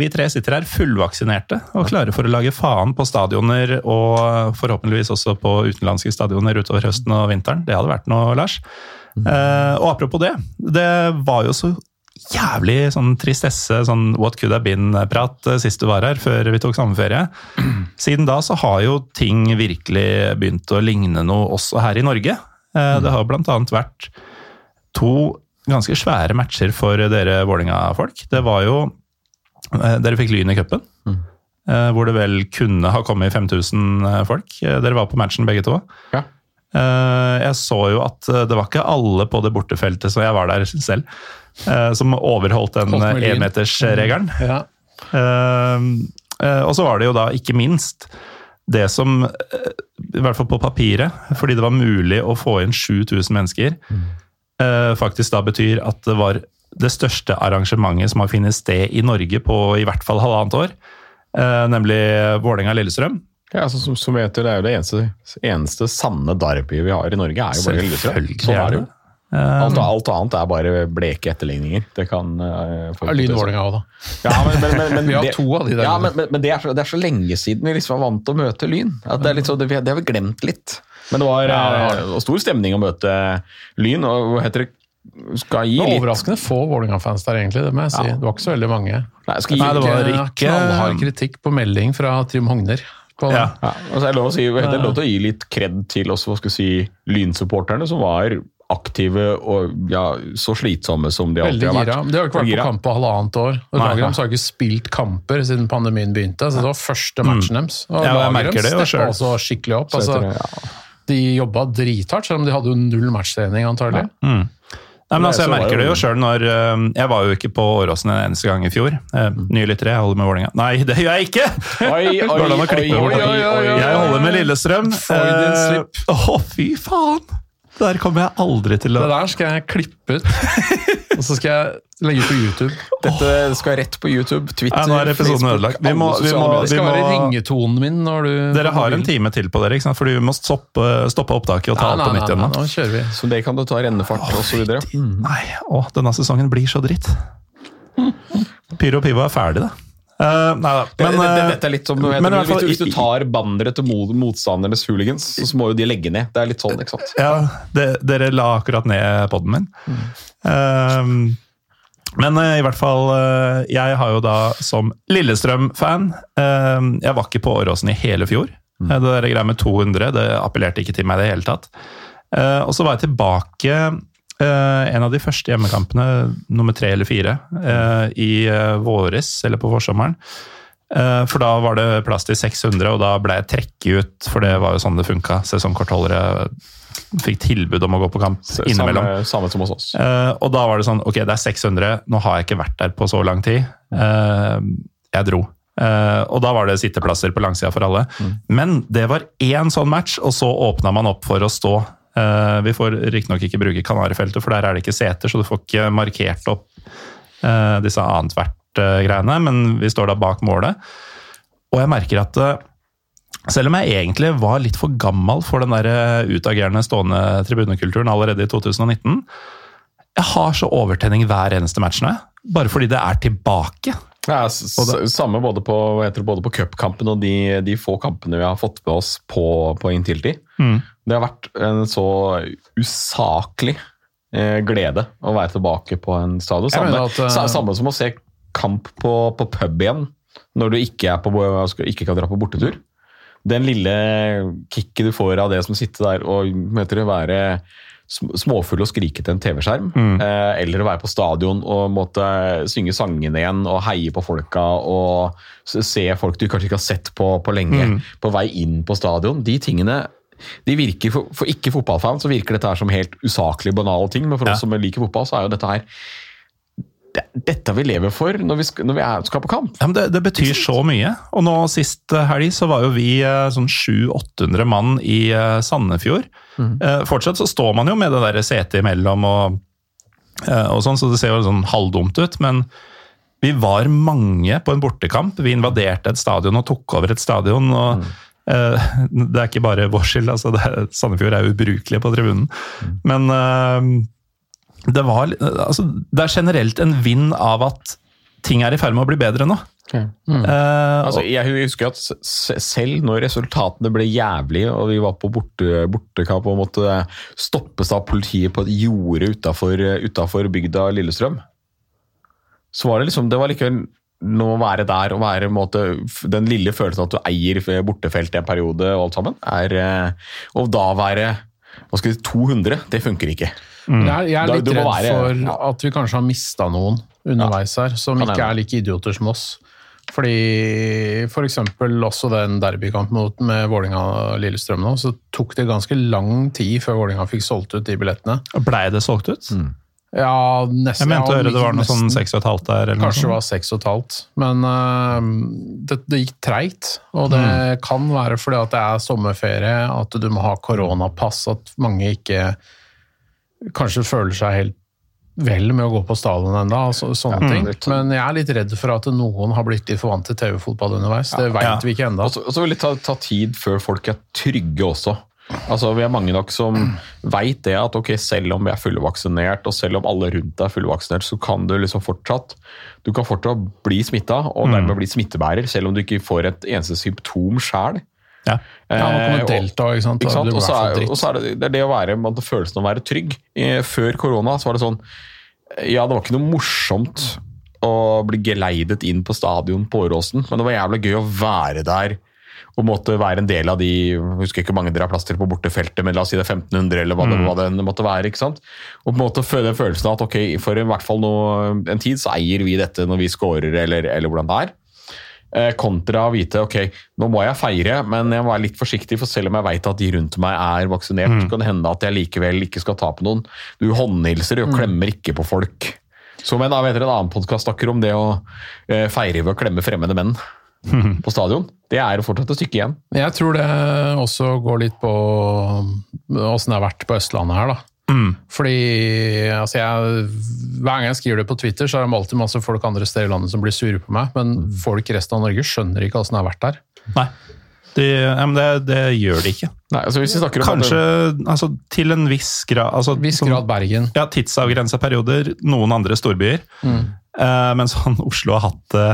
vi tre sitter her fullvaksinerte og klare for å lage faen på stadioner og forhåpentligvis også på utenlandske stadioner utover høsten og vinteren. Det hadde vært noe, Lars. Eh, og apropos det, det var jo så jævlig sånn tristesse, sånn what could have been-prat eh, sist du var her, før vi tok sommerferie. Siden da så har jo ting virkelig begynt å ligne noe også her i Norge. Eh, Det har annet vært to ganske svære matcher for dere Vålerenga-folk. Det var jo eh, Dere fikk Lyn i cupen, eh, hvor det vel kunne ha kommet 5000 folk. Eh, Dere var på matchen begge to. Ja. Eh, Jeg så jo at eh, det var ikke alle på det bortefeltet, så jeg var der selv, eh, som overholdt den énmetersregelen. Ja. Eh, eh, Og så var det jo da ikke minst det som, i hvert fall på papiret, fordi det var mulig å få inn 7000 mennesker, eh, faktisk da betyr at det var det største arrangementet som har funnet sted i Norge på i hvert fall halvannet år, nemlig Vålerenga-Lillestrøm. Ja, altså, som, som heter, Det er jo det eneste, eneste sanne derbyet vi har i Norge. er jo bare Lillestrøm. Sånn er det jo. Alt, alt annet er bare bleke etterligninger. Det kan uh, folk- Lyn Vålerenga òg, da. Ja, men, men, men, men, Vi har det- to av de der. Ja, men, men, men det, er så, det er så lenge siden vi liksom var vant til å møte Lyn. At det, er litt så, det, det har vi glemt litt. Men det var Ja, eh, stor stemning å møte Lyn. og hva heter det? Skal gi Det var litt overraskende få Vålerenga-fans der, egentlig. Det må jeg si. Det var ikke så veldig mange. Nei, skal gi, Nei, det var Ikke ikke- knallhard kritikk på melding fra Trym Hogner. På Ja. Ja, altså jeg, er lov å si, det er lov til å gi litt kred til også, hva skal si, Lyn-supporterne, som var aktive og ja, så slitsomme som de alltid har vært. De har ikke vært Gira. på kamp på halvannet år. Og Nei, har ikke spilt kamper siden pandemien begynte. så Det var første matchen deres. Og Mm. Ja, det jo Lagerhams steppa også skikkelig opp. Så Altså, det, ja. de jobba drithardt, selv om de hadde jo null matchtrening, antagelig. Nei, men altså, Jeg merker det jo- sjøl når eh, Jeg var jo ikke på Åråsen en eneste gang i fjor. Eh, Nye lyttere, jeg holder med Vålerenga. Nei, det gjør jeg ikke! Oi, oi, Går det an å klippe oi, bort oi, oi, oi. Jeg holder med Lillestrøm. Freudian Eh. Å, fy faen! Der kommer jeg aldri til å Det der skal jeg klippe ut, og så skal jeg legge ut på YouTube. Dette skal rett på YouTube, Twitter, Ja, nå er episoden Facebook, ødelagt. Vi må- vi må- Det skal være ringetonen min når du Dere har en time til på dere, ikke sant? fordi vi må stoppe, stoppe opptaket og ta alt på nytt igjen. Nå. nå kjører vi. Så det kan du ta rennefart og så videre. Nei, å, denne sesongen blir så dritt. Pyro Pivo er ferdig, da. Eh, nei da. Men, det, det, eh, dette er litt som, men hvis, fall- hvis, du, tar banneret til motstandernes hooligans, så må jo de legge ned. Det er litt sånn, ikke sant? Ja, det, dere la akkurat ned poden min. Ehm, men uh, i hvert fall, eh, jeg har jo da som Lillestrøm-fan ehm, Jeg var ikke på Åråsen i hele fjor. Mm. Det der greia med 200 det appellerte ikke til meg i det hele tatt. Eh, og så var jeg tilbake eh, en av de første hjemmekampene, nummer tre eller fire, eh, i eh, våres, eller på forsommeren. Eh, For da var det plass til 600, og da ble jeg trekket ut, for det var jo sånn det funka. Sesongkortholdere fikk tilbud om å gå på kamp innimellom. Samme, samme som hos oss. Eh, og da var det sånn, ok, det er 600, nå har jeg ikke vært der på så lang tid. Eh, jeg dro. Uh, og da var det sitteplasser på langsida for alle. Men det var én sånn match, og så åpna man opp for å stå Eh, vi får riktignok ikke bruke Kanarifeltet, for der er det ikke seter, så du får ikke markert opp eh, disse annethvert-greiene, men vi står da bak målet. Og jeg merker at eh, selv om jeg egentlig var litt for gammel for den der eh, utagerende stående tribunekulturen allerede i 2019, jeg har så overtenning hver eneste match nå, bare fordi det er tilbake. Ja, samme både på, både på cupkampen og de, de få kampene vi har fått med oss på, på tid. Mm. Det har vært en så usaklig eh, glede å være tilbake på en stadion. Samme, at, uh... samme som å se kamp på, på pub igjen, når du ikke, er på, ikke kan dra på bortetur. Den lille kicket du får av det som sitter der og møter å være småfull og skrike til en TV-skjerm, eh, eller å være på stadion og måtte synge sangene igjen og heie på folka og se folk du kanskje ikke har sett på, på lenge, på vei inn på stadion. De tingene de virker For, for ikke-fotballfans så virker dette her som helt usaklig banale ting, men for Ja. oss som liker fotball, så er jo dette her det, dette vi lever for når vi når vi er, skal på kamp. Ja, men det, det betyr så mye. Og nå sist eh, helg så var jo vi eh, sånn 700-800 mann i Sandefjord. Sandefjord. Eh, Fortsatt så står man jo med det der setet imellom og, eh, og sånn, så det ser jo sånn halvdumt ut. Men vi var mange på en bortekamp. Vi invaderte et stadion og tok over et stadion. og eh, Det er ikke bare vår skyld, altså det, er- Sandefjord er ubrukelige på tribunen. Men eh, det var altså, Det er generelt en vind av at ting er i ferd med å bli bedre nå. Eh, Altså, jeg husker at selv når resultatene ble jævlige, og vi var på borte, bortekamp og måtte stoppes av politiet på et jorde utafor bygda Lillestrøm, så var det liksom Det var likevel å være der og være måte, Den lille følelsen at du eier bortefeltet en periode og alt sammen, er eh, Og da være hva skal si, 200, det funker ikke. Jeg er, jeg er litt redd være- for ja. at vi kanskje har mista noen underveis her, som ikke er like idioter som oss. Fordi f.eks. også den derbykampen mot- med Vålinga-Lillestrøm nå, så tok det ganske lang tid før Vålinga fikk solgt ut de billettene. Blei det solgt ut? Ja, nesten. Jeg mente å høre det var noe sånn seks 6,5 der. Eller noe Kanskje det var seks og et halvt. Men uh, det, det gikk treigt. Og det Mm. kan være fordi at det er sommerferie, at du må ha koronapass, at mange ikke kanskje føler seg helt vel med å gå på stadion ennå. Så, sånne Mm. ting. Men jeg er litt redd for at noen har blitt litt for vant til TV-fotball underveis. Det veit Ja. vi ikke ennå. Og så og så vil det ta, ta tid før folk er trygge også. Altså, Vi er mange nok som veit det at ok, selv om vi er fullvaksinert, og selv om alle rundt deg er fullvaksinert, så kan du liksom fortsatt du kan fortsatt bli smitta, og dermed bli smittebærer, selv om du ikke får et eneste symptom sjæl. Ja. Ja, kommer Eh, og- delta, ikke sant. Ikke sant? Og så er, og så er det, det er det å være, man følelsen av å være trygg. Før korona så var det sånn Ja, det var ikke noe morsomt å bli geleidet inn på stadion på Åråsen, men det var jævlig gøy å være der og måtte være en del av de jeg husker ikke hvor mange dere har plass til på bortefeltet, men la oss si det er 1500, eller hva, det, hva det måtte være. ikke sant? Og på en måte føle den følelsen av at ok, for i hvert fall nå, en tid så eier vi dette når vi scorer, eller, eller hvordan det er. Eh, Kontra å vite ok, nå må jeg feire, men jeg må være litt forsiktig, for selv om jeg vet at de rundt meg er vaksinert, mm. kan det hende at jeg likevel ikke skal ta på noen. Du håndhilser og klemmer ikke på folk. Som en, vet dere, en annen podkast snakker om det å eh, feire ved å klemme fremmede menn på stadion. Det er jo fortsatt et stykke igjen. Jeg tror det også går litt på åssen det har vært på Østlandet her, da. Fordi altså jeg, Hver gang jeg skriver det på Twitter, så er det alltid masse folk andre steder i landet som blir sure på meg, men folk i resten av Norge skjønner ikke åssen det har vært der. Nei. De, ja, men det, det gjør de ikke. Nei, altså hvis vi snakker om Kanskje altså, til en viss grad altså, Viss sånn- grad Bergen. Ja, tidsavgrensa perioder. Noen andre storbyer. Eh, men sånn Oslo har hatt det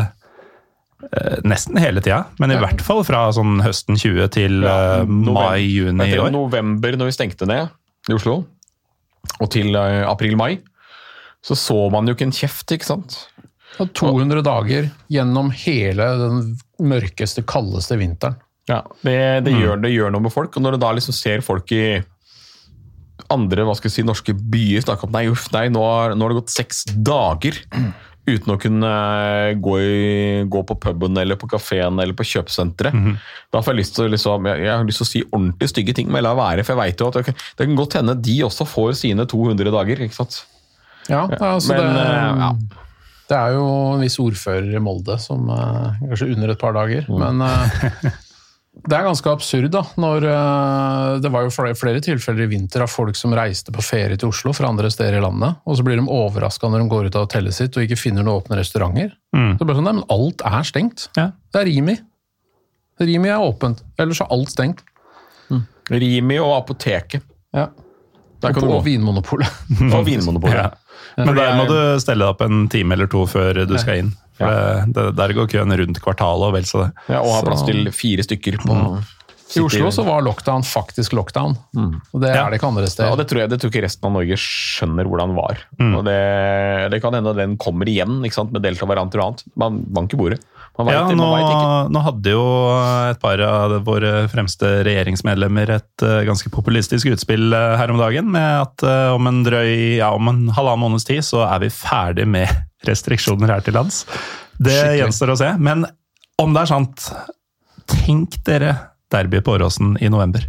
nesten hele tida. Men i hvert fall fra sånn høsten 20 til Ja, eh, mai-juni i år. november, når vi stengte ned i Oslo, og til eh, april-mai, så så man jo ikke en kjeft, ikke sant? Og 200 dager gjennom hele den mørkeste, kaldeste vinteren. Ja, det, det, gjør, det gjør noe med folk, og når du da liksom ser folk i andre hva skal jeg si, norske byer snakke om nei, uff, nei, nå har, nå har det gått seks dager uten å kunne eh, gå, i, gå på puben eller på kafeen eller på kjøpesenteret. Da får jeg lyst til å liksom, jeg, jeg har lyst til å si ordentlig stygge ting, men jeg lar være, for jeg vet jo at ok, det kan godt hende de også får sine 200 dager, ikke sant? Ja, altså men, det, uh, ja. det er jo en viss ordfører i Molde som uh, Kanskje under et par dager, Mm. men eh, Det er ganske absurd, da. Når, eh, det var jo flere, flere tilfeller i vinter av folk som reiste på ferie til Oslo fra andre steder i landet, og så blir de overraska når de går ut av hotellet sitt og ikke finner noen åpne restauranter. Mm. Så blir det sånn, nei, men alt er stengt. Ja. Det er Rimi. Rimi er åpent, ellers er alt stengt. Rimi og apoteket. Ja. Der kan og, du og Vinmonopolet. Og Vinmonopolet. Ja. Men der må du stelle deg opp en time eller to før du skal inn. For det, det, Der går køen rundt kvartalet og vel så det. Ja, og har Så- plass til fire stykker på I Oslo så var lockdown faktisk lockdown, og det Ja. er det ikke andre Ja, det tror jeg det tror ikke resten av Norge skjønner hvordan var. Og det, det kan hende den kommer igjen ikke sant, med delta-varianter og annet. Man banker bordet. Man vet, Ja, man nå, vet ikke. nå hadde jo et par av våre fremste regjeringsmedlemmer et uh, ganske populistisk utspill uh, her om dagen, med at uh, om en drøy, ja, om en halvannen måneds tid så er vi ferdig med restriksjoner her til lands. Det Skikkelig. gjenstår å se. Men om det er sant, tenk dere derby på Åråsen i november.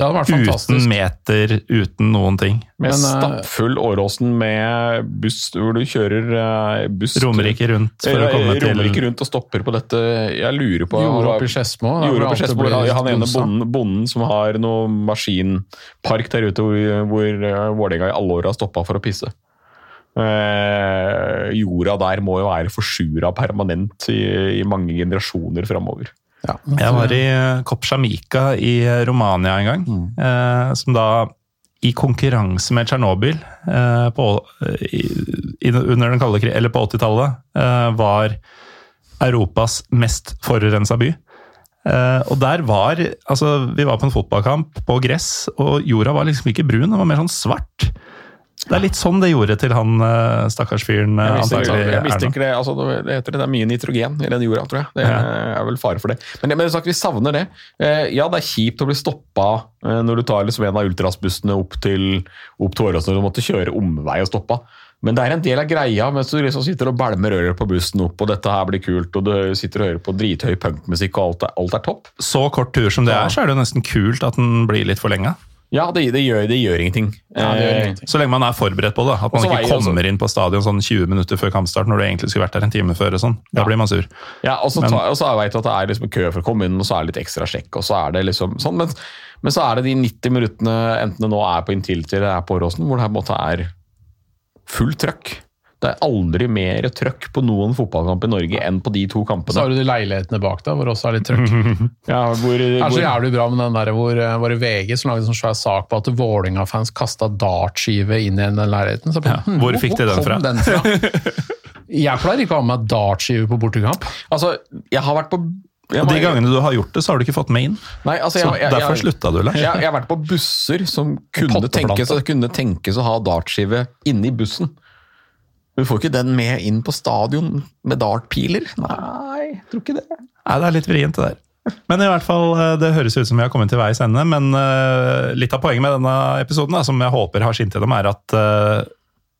Det hadde vært Uten fantastisk. meter, uten noen ting. Med Men, eh, stappfull Åråsen med buss hvor du kjører eh, buss Romerike rundt for å komme til Romerike rundt og stopper på dette. Jeg lurer på Gjorde opp i Skedsmo. Han ene bonden, bonden som har noe maskinpark der ute hvor, hvor eh, Vålerenga i alle år har stoppa for å pisse. Eh, jorda der må jo være forsura permanent i, i mange generasjoner framover. Ja. Jeg var i Kopsjamika i Romania en gang, eh, som da i konkurranse med Tsjernobyl eh, på- i, under den kalde krig, eller på 80-tallet, eh, var Europas mest forurensa by. Uh, og der var Altså, vi var på en fotballkamp på gress, og jorda var liksom ikke brun, den var mer sånn svart. Det er litt sånn det gjorde til han eh, stakkars fyren eh, Jeg mistenker, er det, altså, det heter det, det er mye nitrogen i den jorda, tror jeg. Det er vel fare for det. Men, men sagt, vi savner det. Eh, Ja, det er kjipt å bli stoppa når du tar liksom en av ultrasbussene opp til, opp til Åråsen og du måtte kjøre omvei og stoppa. Men det er en del av greia mens du liksom sitter og bælmer ører på bussen opp, og dette her blir kult, og du sitter og hører på drithøy punkmusikk, og alt er, alt er topp. Så kort tur som det er, så er det jo nesten kult at den blir litt forlenga. Ja, det, det, gjør, det gjør ingenting. Ja, det gjør Eh, ingenting. Så lenge man er forberedt på det. At man ikke kommer inn på stadion sånn 20 minutter før kampstart når du egentlig skulle vært der en time før. og sånn. Da Ja. blir man sur. Ja, og så, Men- ta, og så vet du at det er liksom kø for å komme inn, og så er det litt ekstra sjekk, og så er det liksom sånn. Men, men så er det de 90 minuttene, enten det nå er på Intility eller er på Åråsen, hvor det her på en måte er fullt trøkk. Det er aldri mer trøkk på noen fotballkamp i Norge enn på de to kampene. Så har du de leilighetene bak deg, hvor også er litt trøkk. Ja, hvor, Det er så hvor, jævlig bra med den der hvor, eh, hvor VG som lagde en sånn svær sak på at Vålerenga-fans kasta dartskive inn i den leiligheten. Så, jeg bare, Ja, hvor fikk de den fra? den fra? Jeg pleier ikke å ha med dartskive på bortekamp. altså, jeg har vært på jeg Og de gangene du har gjort det, så har du ikke fått med inn. Nei, altså, Så jeg, jeg, Derfor slutta du, Lars. jeg, jeg har vært på busser som kunne tenkes, kunne tenkes å ha dartskive inni bussen. Du får ikke den med inn på stadion med dartpiler. Nei, jeg tror ikke det. Nei, det er litt vrient, det der. Men i hvert fall, eh, det høres ut som vi har kommet til veis ende. Men eh, litt av poenget med denne episoden, som jeg håper har skint gjennom, er at eh,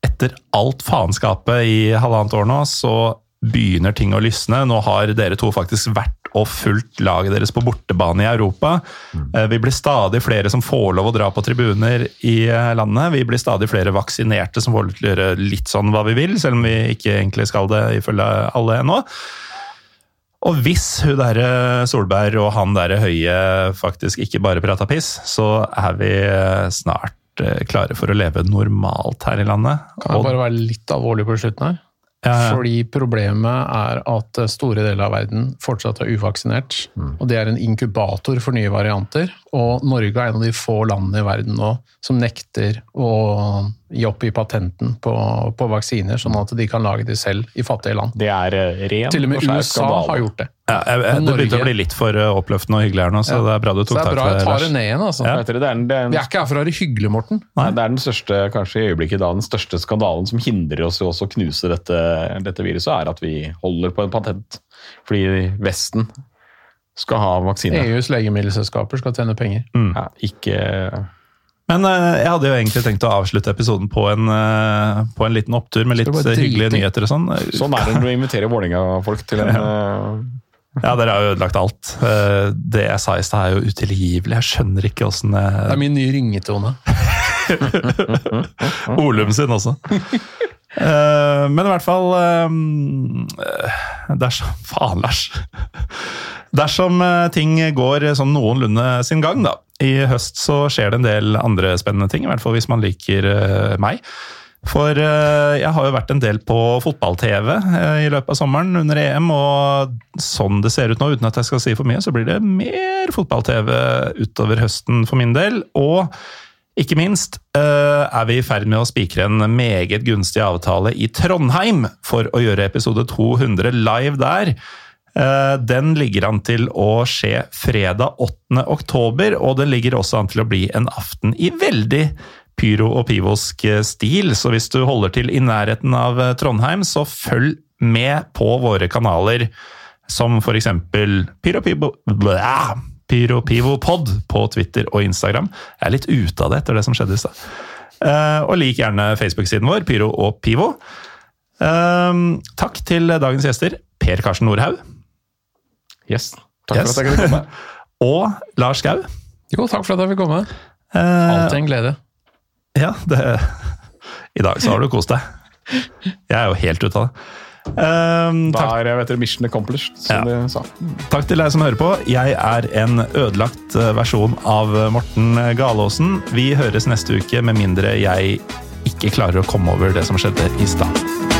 etter alt faenskapet i halvannet år nå, så begynner ting å lysne. Nå har dere to faktisk vært og fulgt laget deres på bortebane i Europa. Eh, Vi blir stadig flere som får lov å dra på tribuner i eh, landet. Vi blir stadig flere vaksinerte som får lov til å gjøre litt sånn hva vi vil, selv om vi ikke egentlig skal det ifølge alle ennå. Og hvis hun derre Solberg og han derre Høie faktisk ikke bare prata piss, så er vi eh, snart eh, klare for å leve normalt her i landet. Kan jeg bare være litt alvorlig på slutten her? Ja, ja. Fordi problemet er at store deler av verden fortsatt er uvaksinert. Mm. Og det er en inkubator for nye varianter. Og Norge er en av de få landene i verden nå som nekter å gi opp i patenten på, på vaksiner, sånn at de kan lage de selv i fattige land. Det er eh, ren Til og med og USA skandale. har gjort det. Ja, jeg, jeg, det begynte Norge- å bli litt for eh, oppløftende og hyggelig her nå, så Ja. det er bra du tok det er tak bra i jeg det, tar det ned igjen, altså. Ja. Det er, den- det, er Vi er ikke her for å være hyggelige, Morten. Nei, det er den største, kanskje i øyeblikket da, den største skandalen som hindrer oss i også å knuse dette, dette viruset, er at vi holder på en patent. Fordi Vesten skal ha vaksine. EUs legemiddelselskaper skal tjene penger. Ja, ikke Men eh, jeg hadde jo egentlig tenkt å avslutte episoden på en, eh, på en liten opptur med litt hyggelige nyheter og sånn. Sånn er det når du inviterer Vålerenga-folk til en eh, Ja, dere har jo ødelagt alt. Eh, Det jeg sa i stad er jo utilgivelig. Jeg skjønner ikke åssen Det er min nye ringetone. Olum sin også. Eh, men i hvert fall Det er Faen, Lars. Dersom eh, ting går sånn noenlunde sin gang, da. I høst så skjer det en del andre spennende ting, i hvert fall hvis man liker uh, meg. For uh, jeg har jo vært en del på fotball-TV i løpet av sommeren under EM, og sånn det ser ut nå, uten at jeg skal si for mye, så blir det mer fotball-TV utover høsten for min del. Og ikke minst er vi i ferd med å spikre en meget gunstig avtale i Trondheim for å gjøre episode 200 live der. Uh, den ligger an til å skje fredag 8. oktober, og den ligger også an til å bli en aften i veldig pyro og pivosk eh, stil. Så hvis du holder til i nærheten av Trondheim, så følg med på våre kanaler, som for eksempel Pyropivo... Pyropivopod på Twitter og Instagram. Jeg er litt ute av det etter det som skjedde i stad. Og lik gjerne Facebook-siden vår, Pyro og Pivo. Takk til dagens gjester, Per Karsten Nordhaug. Yes. Takk yes. for at jeg kunne komme. og Lars Skau. Jo, takk for at jeg fikk komme. Alltid en glede. Ja, det, i dag så har du kost deg. Jeg er jo helt ute av det. Um, da er jeg vet du, mission accomplished, som ja. de sa. Takk til deg som hører på. Jeg er en ødelagt eh, versjon av Morten Galaasen. Vi høres neste uke, med mindre jeg ikke klarer å komme over det som skjedde i stad.